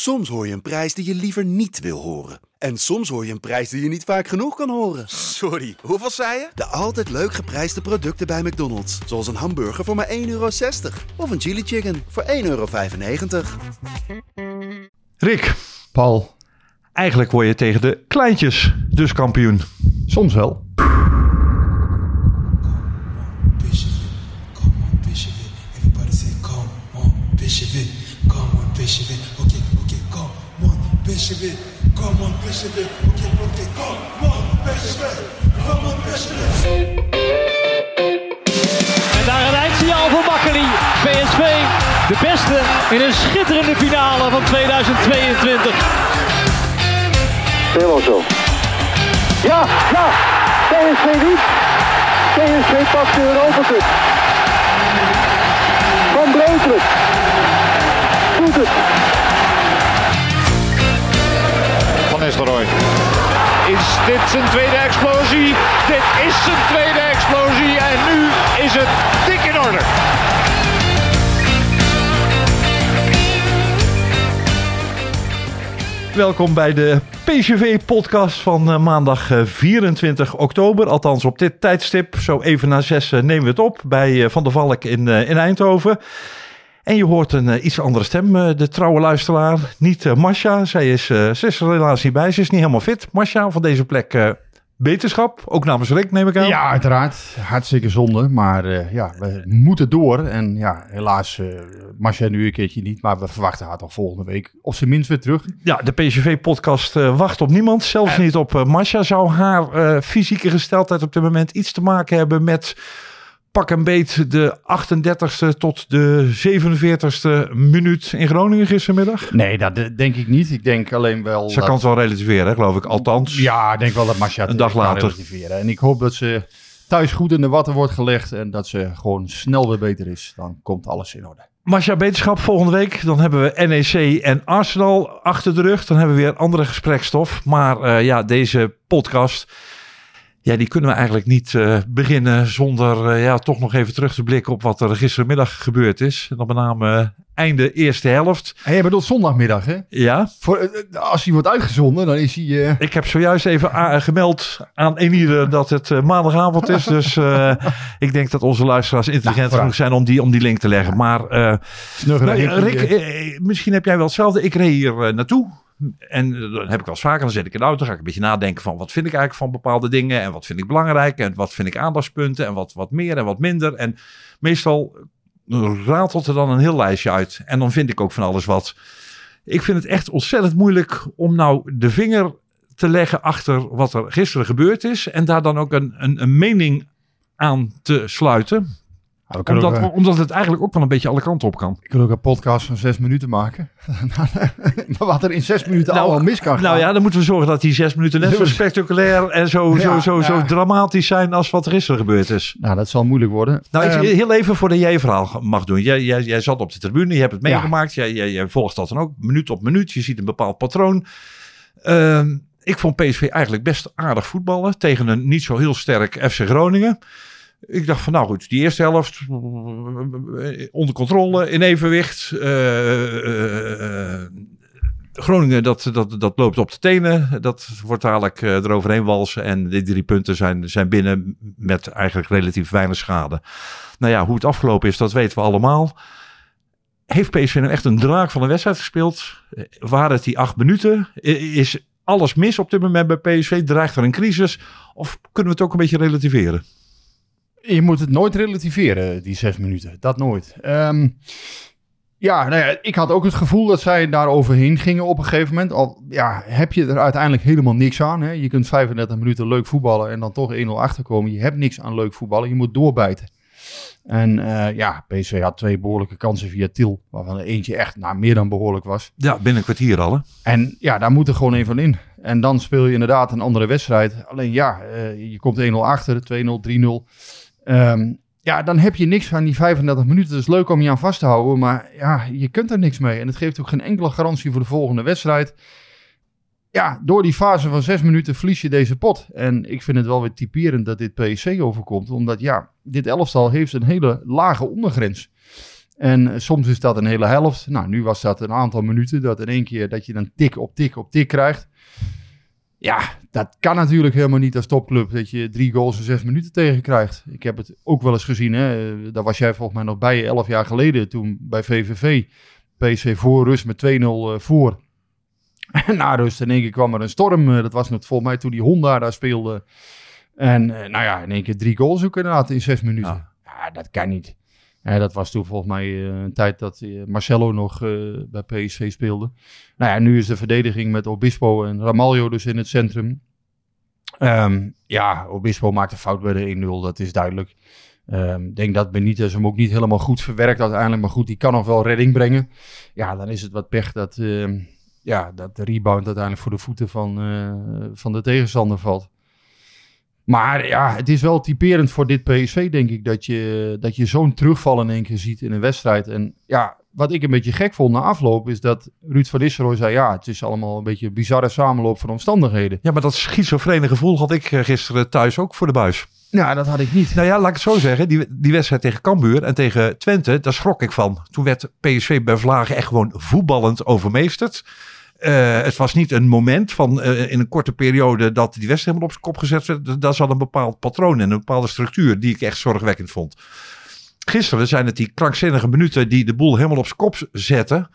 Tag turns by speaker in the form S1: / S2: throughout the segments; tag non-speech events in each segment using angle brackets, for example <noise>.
S1: Soms hoor je een prijs die je liever niet wil horen. En soms hoor je een prijs die je niet vaak genoeg kan horen.
S2: Sorry, hoeveel zei je?
S1: De altijd leuk geprijsde producten bij McDonald's. Zoals een hamburger voor maar 1,60 euro. Of een chili chicken voor 1,95 euro.
S3: Rick,
S4: Paul,
S3: eigenlijk word je tegen de kleintjes dus kampioen.
S4: soms wel.
S5: Come on, okay, come on, Bishop it, come on, Bishop it.
S6: En daar een eindsignaal voor Makkeli. PSV, de beste in een schitterende finale van 2022.
S7: Helemaal zo. Ja, ja. PSV niet. PSV pakt de Europa Cup. Van Breukelen. Doet het.
S8: Is dit zijn tweede explosie? Dit is zijn tweede explosie en nu is het dik in orde.
S3: Welkom bij de PCV-podcast van eh, maandag eh, 24 oktober. Althans, op dit tijdstip, zo even na zes, eh, nemen we het op bij eh, Van der Valk in, eh, in Eindhoven. En je hoort een eh, iets andere stem, eh, de trouwe luisteraar. Niet eh, Masha, zij is, ze is er helaas niet bij. Ze is niet helemaal fit. Masha, van deze plek beterschap. Ook namens Rick, neem ik aan.
S4: Ja, uiteraard. Hartstikke zonde. Maar ja, we moeten door. En ja, helaas, Marcia nu een keertje niet. Maar we verwachten haar toch volgende week. Of ze minst weer terug.
S3: Ja, de PCV-podcast eh, wacht op niemand. Zelfs niet op uh, Masha. Zou haar fysieke gesteldheid op dit moment iets te maken hebben met pak en beet de 38ste tot de 47ste minuut in Groningen gistermiddag?
S4: Nee, dat de- denk ik niet. Ik denk alleen wel...
S3: Ze
S4: dat-
S3: kan het wel relativeren, geloof ik. Althans.
S4: Ja, ik denk wel dat Marcia
S3: Een dag later.
S4: relativeren. En ik hoop dat ze thuis goed in de watten wordt gelegd. En dat ze gewoon snel weer beter is. Dan komt alles in orde.
S3: Masha Beterschap volgende week. Dan hebben we NEC en Arsenal achter de rug. Dan hebben we weer andere gesprekstof. Maar eh, ja, deze podcast... Ja, die kunnen we eigenlijk niet eh, beginnen zonder eh, ja, toch nog even terug te blikken op wat er gistermiddag gebeurd is. En dan met name eh, einde eerste helft.
S4: En jij bedoelt zondagmiddag, hè?
S3: Ja,
S4: Voor, als hij wordt uitgezonden, dan is hij...
S3: ik heb zojuist even gemeld aan Enieder dat het maandagavond is. <laughs> Dus ik denk dat onze luisteraars intelligent
S4: vooruit.
S3: genoeg zijn om die, om die link te leggen. Maar Nou, Rick, misschien heb jij wel hetzelfde. Ik reed hier naartoe. En eh, dan heb ik wel eens vaker. Dan zit ik in de auto. ga ik een beetje nadenken van wat vind ik eigenlijk van bepaalde dingen. En wat vind ik belangrijk. En wat vind ik aandachtspunten. En wat, wat meer en wat minder. En meestal ratelt er dan een heel lijstje uit. En dan vind ik ook van alles wat. Ik vind het echt ontzettend moeilijk om nou de vinger te leggen achter wat er gisteren gebeurd is. En daar dan ook een, een, een mening aan te sluiten.
S4: Ook, eh,
S3: omdat het eigenlijk ook wel een beetje alle kanten op kan.
S4: Ik wil ook een podcast van zes minuten maken. <laughs> <laughs> maar wat er in zes minuten
S3: Nou,
S4: allemaal mis kan gaan.
S3: Nou ja, dan moeten we zorgen dat die zes minuten net zo spectaculair en zo,
S4: Ja,
S3: zo, zo, dramatisch zijn als wat er gisteren gebeurd is.
S4: Nou, dat zal moeilijk worden.
S3: Nou, ik,
S4: Ehm,
S3: heel even voordat jij je verhaal mag doen. Jij, jij, jij zat op de tribune, je hebt het
S4: Ja.
S3: meegemaakt. Jij, jij, jij volgt dat dan ook, minuut op minuut. Je ziet een bepaald patroon. Ehm, ik vond PSV eigenlijk best aardig voetballen tegen een niet zo heel sterk FC Groningen. Ik dacht van nou goed, die eerste helft eh, onder controle, in evenwicht. Eh, eh, Groningen, dat, dat, dat loopt op de tenen. Dat wordt dadelijk eh, eroverheen walsen. En die drie punten zijn, zijn binnen met eigenlijk relatief weinig schade. Nou ja, hoe het afgelopen is, dat weten we allemaal. Heeft PSV nou echt een draak van een wedstrijd gespeeld? Waren het die acht minuten? Is alles mis op dit moment bij PSV? Dreigt er een crisis? Of kunnen we het ook een beetje relativeren?
S4: Je moet het nooit relativeren, die zes minuten. Dat nooit. Ehm, ja, nou ja, ik had ook het gevoel dat zij daar overheen gingen op een gegeven moment. Al ja, heb je er uiteindelijk helemaal niks aan. Hè? Je kunt 35 minuten leuk voetballen en dan toch 1-0 achterkomen. Je hebt niks aan leuk voetballen. Je moet doorbijten. En eh, ja, PSV had twee behoorlijke kansen via Til. Waarvan er eentje echt nou, meer dan behoorlijk was.
S3: Ja, binnen een kwartier al. Hè?
S4: En ja, daar moet er gewoon één van in. En dan speel je inderdaad een andere wedstrijd. Alleen ja, eh, je komt 1-0 achter, 2-0, 3-0. Ehm, ja, dan heb je niks aan die 35 minuten. Het is leuk om je aan vast te houden, maar ja, je kunt er niks mee. En het geeft ook geen enkele garantie voor de volgende wedstrijd. Ja, door die fase van zes minuten verlies je deze pot. En ik vind het wel weer typerend dat dit PSC overkomt. Omdat ja, dit elftal heeft een hele lage ondergrens. En eh, soms is dat een hele helft. Nou, nu was dat een aantal minuten. Dat in één keer dat je dan tik op tik op tik krijgt. Ja, dat kan natuurlijk helemaal niet als topclub. Dat je drie goals in zes minuten tegen krijgt. Ik heb het ook wel eens gezien. Hè? Eh, Daar was jij volgens mij nog bij, elf jaar geleden. Toen bij VVV. PC voor rust met 2-0 eh, voor. <laughs> En na rust in één keer kwam er een storm. Eh, Dat was nog volgens mij toen die Honda daar speelde. En nou ja, in één keer drie goals ook inderdaad in zes minuten.
S3: Ja.
S4: Ja, dat kan niet. Dat was toen volgens mij eh, een tijd dat eh, Marcelo nog eh, bij PSV speelde. Nou ja, nu is de verdediging met Obispo en Ramaljo dus in het centrum. Ehm, ja, Obispo maakt een fout bij de 1-0, dat is duidelijk. Ehm, Ik denk dat Benitez hem ook niet helemaal goed verwerkt uiteindelijk. Maar goed, die kan nog wel redding brengen. Ja, dan is het wat pech dat, ehm, ja, dat de rebound uiteindelijk voor de voeten van, van de tegenstander valt. Maar ja, het is wel typerend voor dit PSV, denk ik, dat je, dat je zo'n terugval in één keer ziet in een wedstrijd. En ja, wat ik een beetje gek vond na afloop, is dat Ruud van Nistelrooy zei, ja, het is allemaal een beetje een bizarre samenloop van omstandigheden.
S3: Ja, maar dat schizofrene gevoel had ik eh, gisteren thuis ook voor de buis.
S4: Nou, dat had ik niet.
S3: Nou ja, laat ik het zo zeggen. Die, die wedstrijd tegen Cambuur en tegen Twente, daar schrok ik van. Toen werd PSV bij Vlagen echt gewoon voetballend overmeesterd. Eh, het was niet een moment van eh, in een korte periode dat die wedstrijd helemaal op zijn kop gezet werd. Daar zat een bepaald patroon en een bepaalde structuur die ik echt zorgwekkend vond. Gisteren zijn het die krankzinnige minuten die de boel helemaal op zijn kop zetten.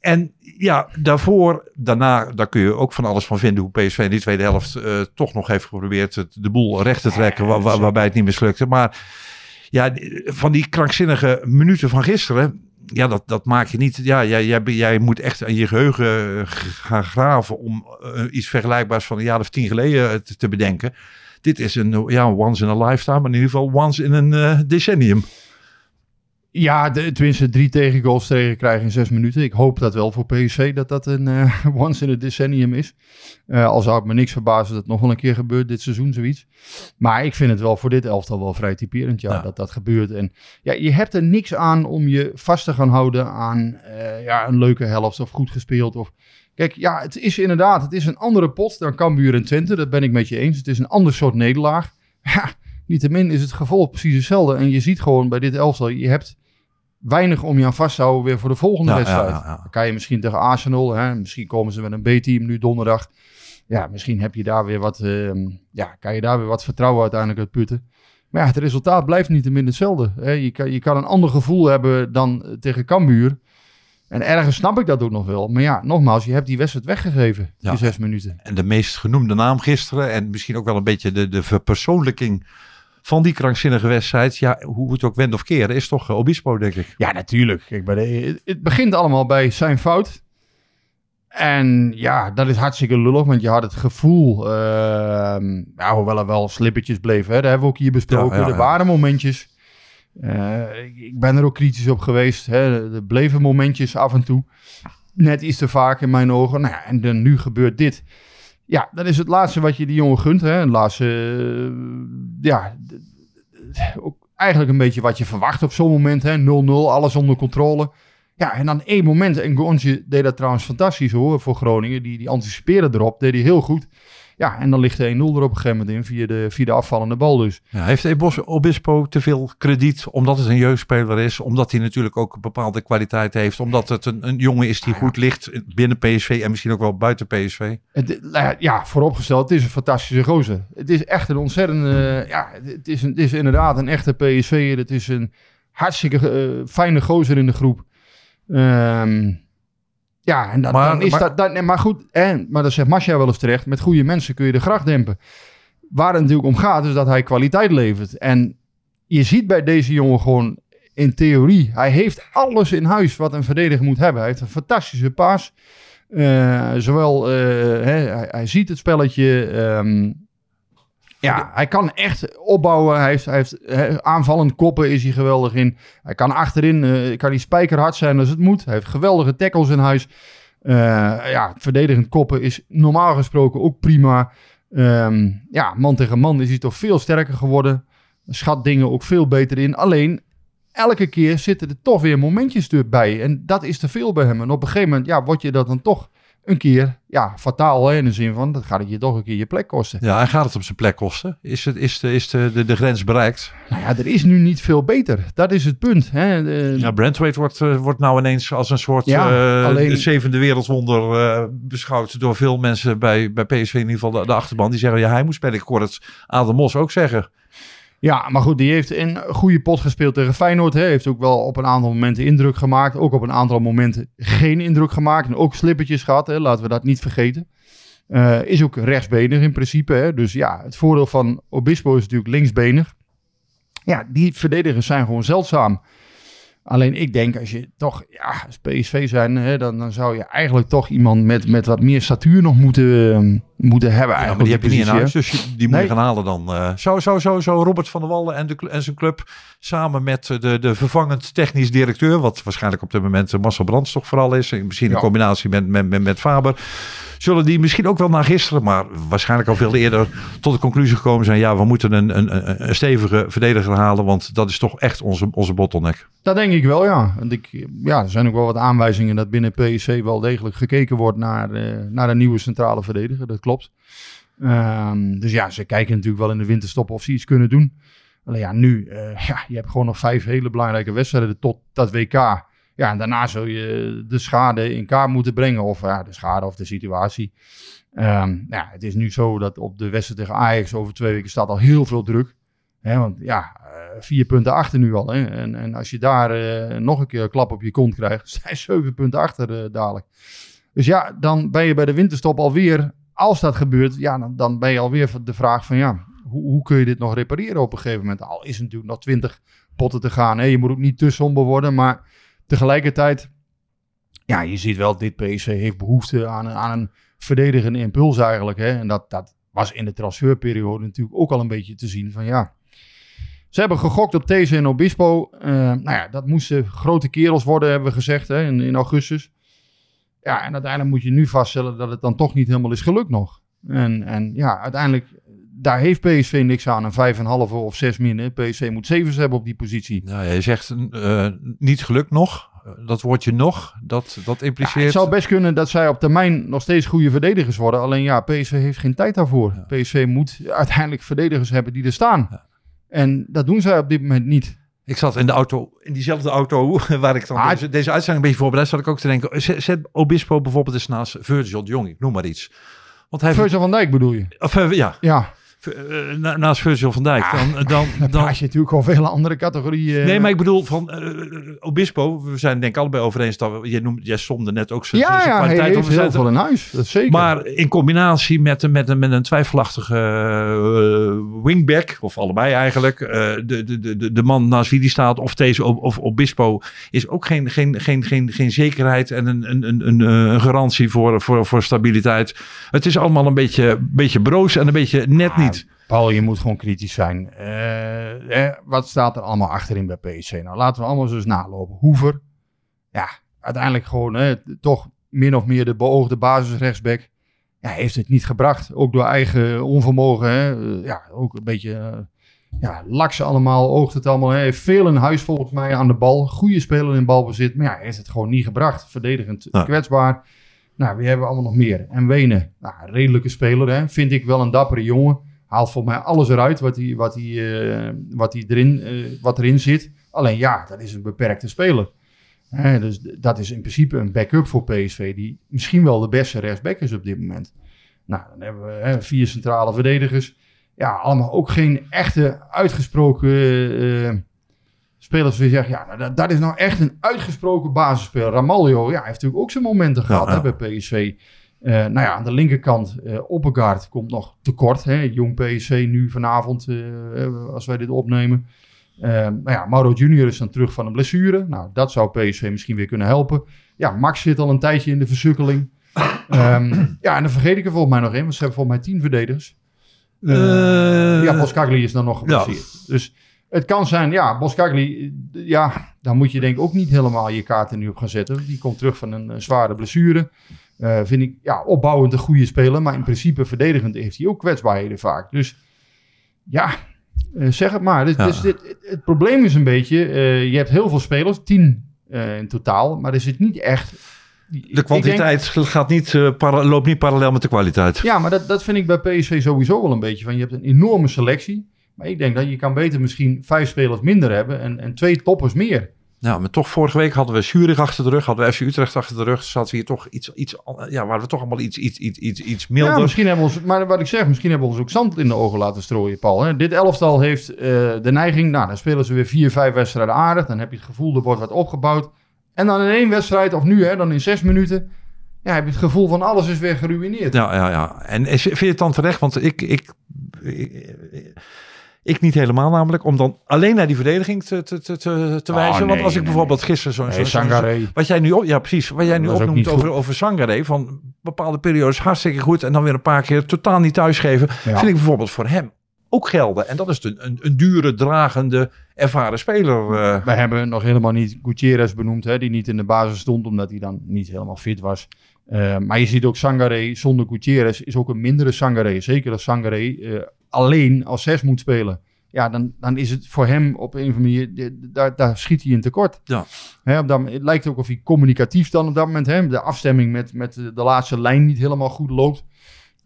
S3: En ja, daarvoor, daarna, daar kun je ook van alles van vinden hoe PSV in die tweede helft eh, toch nog heeft geprobeerd het, de boel recht te trekken, waar- waar- waarbij het niet mislukte. Maar ja, van die krankzinnige minuten van gisteren, ja, dat, dat maak je niet. Ja, jij, jij, moet echt aan je geheugen eh, gaan graven om eh, iets vergelijkbaars van een jaar of tien geleden eh, te, bedenken. Dit is een ja, once in a lifetime, maar in ieder geval once in een decennium.
S4: Ja, de, tenminste drie tegengoals tegen krijgen in zes minuten. Ik hoop dat wel voor PSV dat dat een eh, <laughs> once in a decennium is. Eh, al zou het me niks verbazen dat het nog wel een keer gebeurt dit seizoen, zoiets. Maar ik vind het wel voor dit elftal wel vrij typerend, ja,
S3: Ja.
S4: dat dat gebeurt. En ja, je hebt er niks aan om je vast te gaan houden aan eh, ja, een leuke helft of goed gespeeld. Of... Kijk, ja, het is inderdaad, het is een andere pot dan Cambuur en Twente. Dat ben ik met je eens. Het is een ander soort nederlaag. <laughs> Ja, niettemin is het gevolg precies hetzelfde. En je ziet gewoon bij dit elftal, je hebt weinig om je aan vast te houden weer voor de volgende
S3: Ja,
S4: wedstrijd.
S3: ja, ja, ja.
S4: Dan kan je misschien tegen Arsenal, hè, misschien komen ze met een B-team nu donderdag. Ja, misschien heb je daar weer wat, ehm, ja, kan je daar weer wat vertrouwen uiteindelijk uit putten. Maar ja, het resultaat blijft niet hetzelfde. Hè. Je, kan, je kan een ander gevoel hebben dan eh, tegen Cambuur. En ergens snap ik dat ook nog wel. Maar ja, nogmaals, je hebt die wedstrijd weggegeven, die zes minuten.
S3: En de meest genoemde naam gisteren. En misschien ook wel een beetje de, de verpersoonlijking van die krankzinnige wedstrijd. Ja, hoe het ook wend of keren, is toch eh, Obispo, denk ik.
S4: Ja, natuurlijk. Kijk, bij de, het, begint allemaal bij zijn fout. En ja, dat is hartstikke lullig, want je had het gevoel, ehm, ja, hoewel er wel slippertjes bleven, hè, dat hebben we ook hier besproken.
S3: Ja, ja,
S4: Er waren momentjes. Eh, ik- ik ben er ook kritisch op geweest. Hè. Er bleven momentjes af en toe. Net iets te vaak in mijn ogen. Nou ja, en dan, nu gebeurt dit. Ja, dat is het laatste wat je die jongen gunt. Hè. Het laatste, eh, ja, ook eigenlijk een beetje wat je verwacht op zo'n moment. hè. 0-0, alles onder controle. Ja, en dan één moment. En Gonje deed dat trouwens fantastisch hoor, voor Groningen. Die, die anticipeerde erop, deed hij heel goed. Ja, en dan ligt de 1-0 er op een gegeven moment in via de, via de afvallende bal dus.
S3: Ja, heeft Ebos- Obispo te veel krediet omdat het een jeugdspeler is? Omdat hij natuurlijk ook een bepaalde kwaliteit heeft? Omdat het een, een jongen is die goed ligt binnen PSV en misschien ook wel buiten PSV?
S4: Het, nou ja, vooropgesteld, het is een fantastische gozer. Het is echt een ontzettende, ja, het is, een, het is inderdaad een echte PSV. Het is een hartstikke eh, fijne gozer in de groep. Ehm, ja, en dan,
S3: Maar-
S4: dan is
S3: maar-
S4: dat, nee, maar goed, hè, maar dat zegt Masja wel eens terecht, met goede mensen kun je de gracht dempen. Waar het natuurlijk om gaat, is dat hij kwaliteit levert. En je ziet bij deze jongen gewoon in theorie, hij heeft alles in huis wat een verdediger moet hebben. Hij heeft een fantastische paas. Eh, zowel, eh, hè, hij, hij ziet het spelletje. ehm, ja, hij kan echt opbouwen. Hij heeft, hij heeft aanvallend koppen is hij geweldig in. Hij kan achterin, eh, kan hij spijkerhard zijn als het moet. Hij heeft geweldige tackles in huis. Eh, ja, verdedigend koppen is normaal gesproken ook prima. Ehm, ja, man tegen man is hij toch veel sterker geworden. Schat dingen ook veel beter in. Alleen, elke keer zitten er toch weer momentjes erbij. En dat is te veel bij hem. En op een gegeven moment ja, word je dat dan toch een keer ja, fataal. Hè, in de zin van, dat gaat het je toch een keer je plek kosten.
S3: Ja, en gaat het op zijn plek kosten? Is, het, is, de, is de, de, de grens bereikt?
S4: Nou ja, er is nu niet veel beter. Dat is het punt. Hè. De-
S3: Ja, Brentwaite wordt, eh, wordt nou ineens als een soort
S4: Ja,
S3: eh,
S4: alleen-
S3: de zevende wereldwonder eh, beschouwd door veel mensen bij, bij PSV, in ieder geval de, de achterban. Die zeggen, ja, hij moet spelen. Ik hoor het Adam Mos ook zeggen.
S4: Ja, maar goed, die heeft een goede pot gespeeld tegen Feyenoord. Heeft ook wel op een aantal momenten indruk gemaakt. Ook op een aantal momenten geen indruk gemaakt. En ook slippertjes gehad, hè. laten we dat niet vergeten. Eh, is ook rechtsbenig in principe. Hè. Dus ja, het voordeel van Obispo is natuurlijk linksbenig. Ja, die verdedigers zijn gewoon zeldzaam. Alleen ik denk, als je toch ja, als PSV zijn, hè, dan, dan zou je eigenlijk toch iemand met, met wat meer statuur nog moeten, eh, moeten hebben.
S3: Ja,
S4: Eigenlijk
S3: maar die heb je niet in huis, dus je- die moet je gaan halen dan. eh zo, zo, zo, zo Robert van der Wallen en, de, en zijn club samen met eh, de, de vervangend technisch directeur, wat waarschijnlijk op dit moment eh, Marcel Brands toch vooral is, en misschien in
S4: Ja.
S3: combinatie met, met, met, met Faber, zullen die misschien ook wel na gisteren, maar waarschijnlijk al veel eerder tot de conclusie gekomen zijn, ja, we moeten een, een, een- stevige verdediger halen, want dat is toch echt onze, onze bottleneck.
S4: Dat denk ik wel, ja. Want ik, ja. Er zijn ook wel wat aanwijzingen dat binnen PSC wel degelijk gekeken wordt naar, eh, naar een nieuwe centrale verdediger. Dat klopt. Ehm, dus ja, ze kijken natuurlijk wel in de winterstop of ze iets kunnen doen. Alleen ja, nu, eh, ja, je hebt gewoon nog vijf hele belangrijke wedstrijden tot dat WK. Ja, en daarna zul je de schade in kaart moeten brengen. Of ja, de schade of de situatie. Ehm, nou ja, het is nu zo dat op de wedstrijd tegen Ajax over twee weken staat al heel veel druk. Hè, want ja, eh, vier punten achter nu al. Hè? En, en als je daar eh, nog een keer een klap op je kont krijgt, <laughs> zijn zeven punten achter eh, dadelijk. Dus ja, dan ben je bij de winterstop alweer, als dat gebeurt, ja, dan, dan ben je alweer de vraag van ja, hoe, hoe kun je dit nog repareren op een gegeven moment? Al is het natuurlijk nog twintig potten te gaan. Hè? Je moet ook niet te somber worden, maar tegelijkertijd, ja, je ziet wel, dit PSV heeft behoefte aan, een- aan een verdedigende impuls eigenlijk. Hè? En dat, dat was in de transferperiode natuurlijk ook al een beetje te zien van ja, ze hebben gegokt op These en Obispo. Eh, nou ja, dat moesten grote kerels worden, hebben we gezegd hè, in, in augustus. Ja, en uiteindelijk moet je nu vaststellen dat het dan toch niet helemaal is gelukt nog. En, en ja, uiteindelijk, daar heeft PSV niks aan. Een 5,5 of 6 min. PSV moet 7 hebben op die positie.
S3: Nou, ja, je zegt eh, niet gelukt nog. Dat woordje nog, dat, dat
S4: Ja,
S3: impliceert...
S4: het zou best kunnen dat zij op termijn nog steeds goede verdedigers worden. Alleen ja, PSV heeft geen tijd daarvoor. PSV moet uiteindelijk verdedigers hebben die er staan. En dat doen zij op dit moment niet.
S3: Ik zat in de auto, in diezelfde auto <laughs> waar ik dan
S4: Ah,
S3: deze, deze uitzending een beetje voorbereid zat ik ook te denken. Zet, zet Obispo bijvoorbeeld eens naast Virgil de Jong, ik noem maar iets. Want hij
S4: Virgil van Dijk bedoel je?
S3: of, eh, ja,
S4: Ja,
S3: na- naast Virgil van Dijk. dan, dan, <laughs>
S4: dan
S3: dan,
S4: praat je natuurlijk over vele andere categorieën.
S3: nee, maar ik bedoel van eh, Obispo. We zijn denk ik allebei over eens dat we, jij, jij somde net ook zijn,
S4: ja,
S3: zijn
S4: ja, hij
S3: kwaliteit.
S4: heeft
S3: op. We
S4: heel veel in huis. Dat zeker.
S3: Maar in combinatie met, een- met, een, met een twijfelachtige eh, wingback, of allebei eigenlijk, eh, de, de, de, de- man naast wie die staat, of deze of, Obispo, is ook geen, geen, geen, geen, geen zekerheid en een, een, een, een, eh, een garantie voor, voor, voor stabiliteit. Het is allemaal een beetje, beetje broos en een beetje net niet.
S4: Paul, je moet gewoon kritisch zijn. Eh, eh, wat staat er allemaal achterin bij PSC? Nou, laten we allemaal eens nalopen. Hoever, ja, uiteindelijk gewoon hè, toch min of meer de beoogde basisrechtsback. Ja, heeft het niet gebracht. Ook door eigen onvermogen. Hè. Eh, ja, ook een beetje eh, ja, laks allemaal, oogt het allemaal. Hij heeft veel in huis volgens mij aan de bal. Goede speler in balbezit. Maar ja, hij heeft het gewoon niet gebracht. Verdedigend
S3: Ja.
S4: kwetsbaar. Nou, wie hebben we allemaal nog meer? En Wenen, nou, redelijke speler. Hè. Vind ik wel een dappere jongen. Haalt volgens mij alles eruit wat, hij, wat, hij, eh, wat, hij erin, eh, wat erin zit. Alleen ja, dat is een beperkte speler. Hè, dus dat is in principe een backup voor PSV, die misschien wel de beste rechtsback is op dit moment. Nou, dan hebben we hè, vier centrale verdedigers. Ja, allemaal ook geen echte uitgesproken eh, spelers. Die zeggen, ja, nou, dat, dat is nou echt een uitgesproken basisspeler. Ramaljo, ja, heeft natuurlijk ook zijn momenten gehad
S3: ja.
S4: Hè, bij PSV. Eh, nou ja, aan de linkerkant, eh Oppegaard komt nog tekort. Hè? Jong PSC nu vanavond, eh, als wij dit opnemen. Nou ja, Mauro Junior is dan terug van een blessure. Nou, dat zou PSV misschien weer kunnen helpen. Ja, Max zit al een tijdje in de versukkeling. <laughs> Ehm, ja, en dan vergeet ik er volgens mij nog één, want ze hebben volgens mij tien verdedigers. Ja, Boskagli is dan nog geblesseerd. Dus het kan zijn, ja, Boskagli, ja, daar moet je denk ik ook niet helemaal je kaarten nu op gaan zetten. Die komt terug van een eh, zware blessure. Eh, vind ik, ja, opbouwend een goede speler, maar in principe verdedigend heeft hij ook kwetsbaarheden vaak. Dus ja, eh, zeg het maar. Dus,
S3: Ja.
S4: dus dit, het, het probleem is een beetje, eh, je hebt heel veel spelers, tien in totaal, maar er zit niet echt
S3: De
S4: denk-
S3: kwantiteit gaat niet, para- loopt niet parallel met de kwaliteit.
S4: Ja, maar dat, dat vind ik bij PSV sowieso wel een beetje. Van, je hebt een enorme selectie. Maar ik denk dat je kan beter misschien vijf spelers minder hebben en, en twee toppers meer.
S3: Nou, maar toch vorige week hadden we Zurich achter de rug, hadden we FC Utrecht achter de rug. Zaten we hier toch iets, iets, ja, waren we toch allemaal iets, iets, iets, iets, iets milder.
S4: Ja, misschien hebben we ons, maar wat ik zeg, misschien hebben we ons ook zand in de ogen laten strooien, Paul. Hè? Dit elftal heeft eh, de neiging, nou, dan spelen ze weer vier, vijf wedstrijden aardig. Dan heb je het gevoel, er wordt wat opgebouwd. En dan in één wedstrijd, of nu, hè, dan in zes minuten, ja, heb je het gevoel van alles is weer geruineerd.
S3: Ja, ja, ja. En vind je het dan terecht? Want ik, ik, ik, ik niet helemaal namelijk, om dan alleen naar die verdediging te, te, te, te,
S4: Oh,
S3: wijzen. Want als ik
S4: nee,
S3: bijvoorbeeld gisteren zo'n...
S4: Sangaré.
S3: Wat jij nu, op, ja precies, wat jij nu
S4: Dat
S3: opnoemt over,
S4: goed.
S3: over Sangaré, van bepaalde periodes hartstikke goed en dan weer een paar keer totaal niet thuisgeven,
S4: Ja.
S3: vind ik bijvoorbeeld voor hem ook gelden. En dat is een, een, een dure, dragende, ervaren speler. eh.
S4: We hebben nog helemaal niet Gutierrez benoemd, hè, die niet in de basis stond, omdat hij dan niet helemaal fit was. Eh, maar je ziet ook Sangaré zonder Gutierrez is ook een mindere Sangaré. Zeker als Sangaré eh, alleen als zes moet spelen. Ja, dan, dan is het voor hem op een of andere manier, daar, daar schiet hij in tekort.
S3: Ja.
S4: Hè, op dat, het lijkt ook of hij communicatief dan op dat moment, hè, de afstemming met, met de, de laatste lijn niet helemaal goed loopt.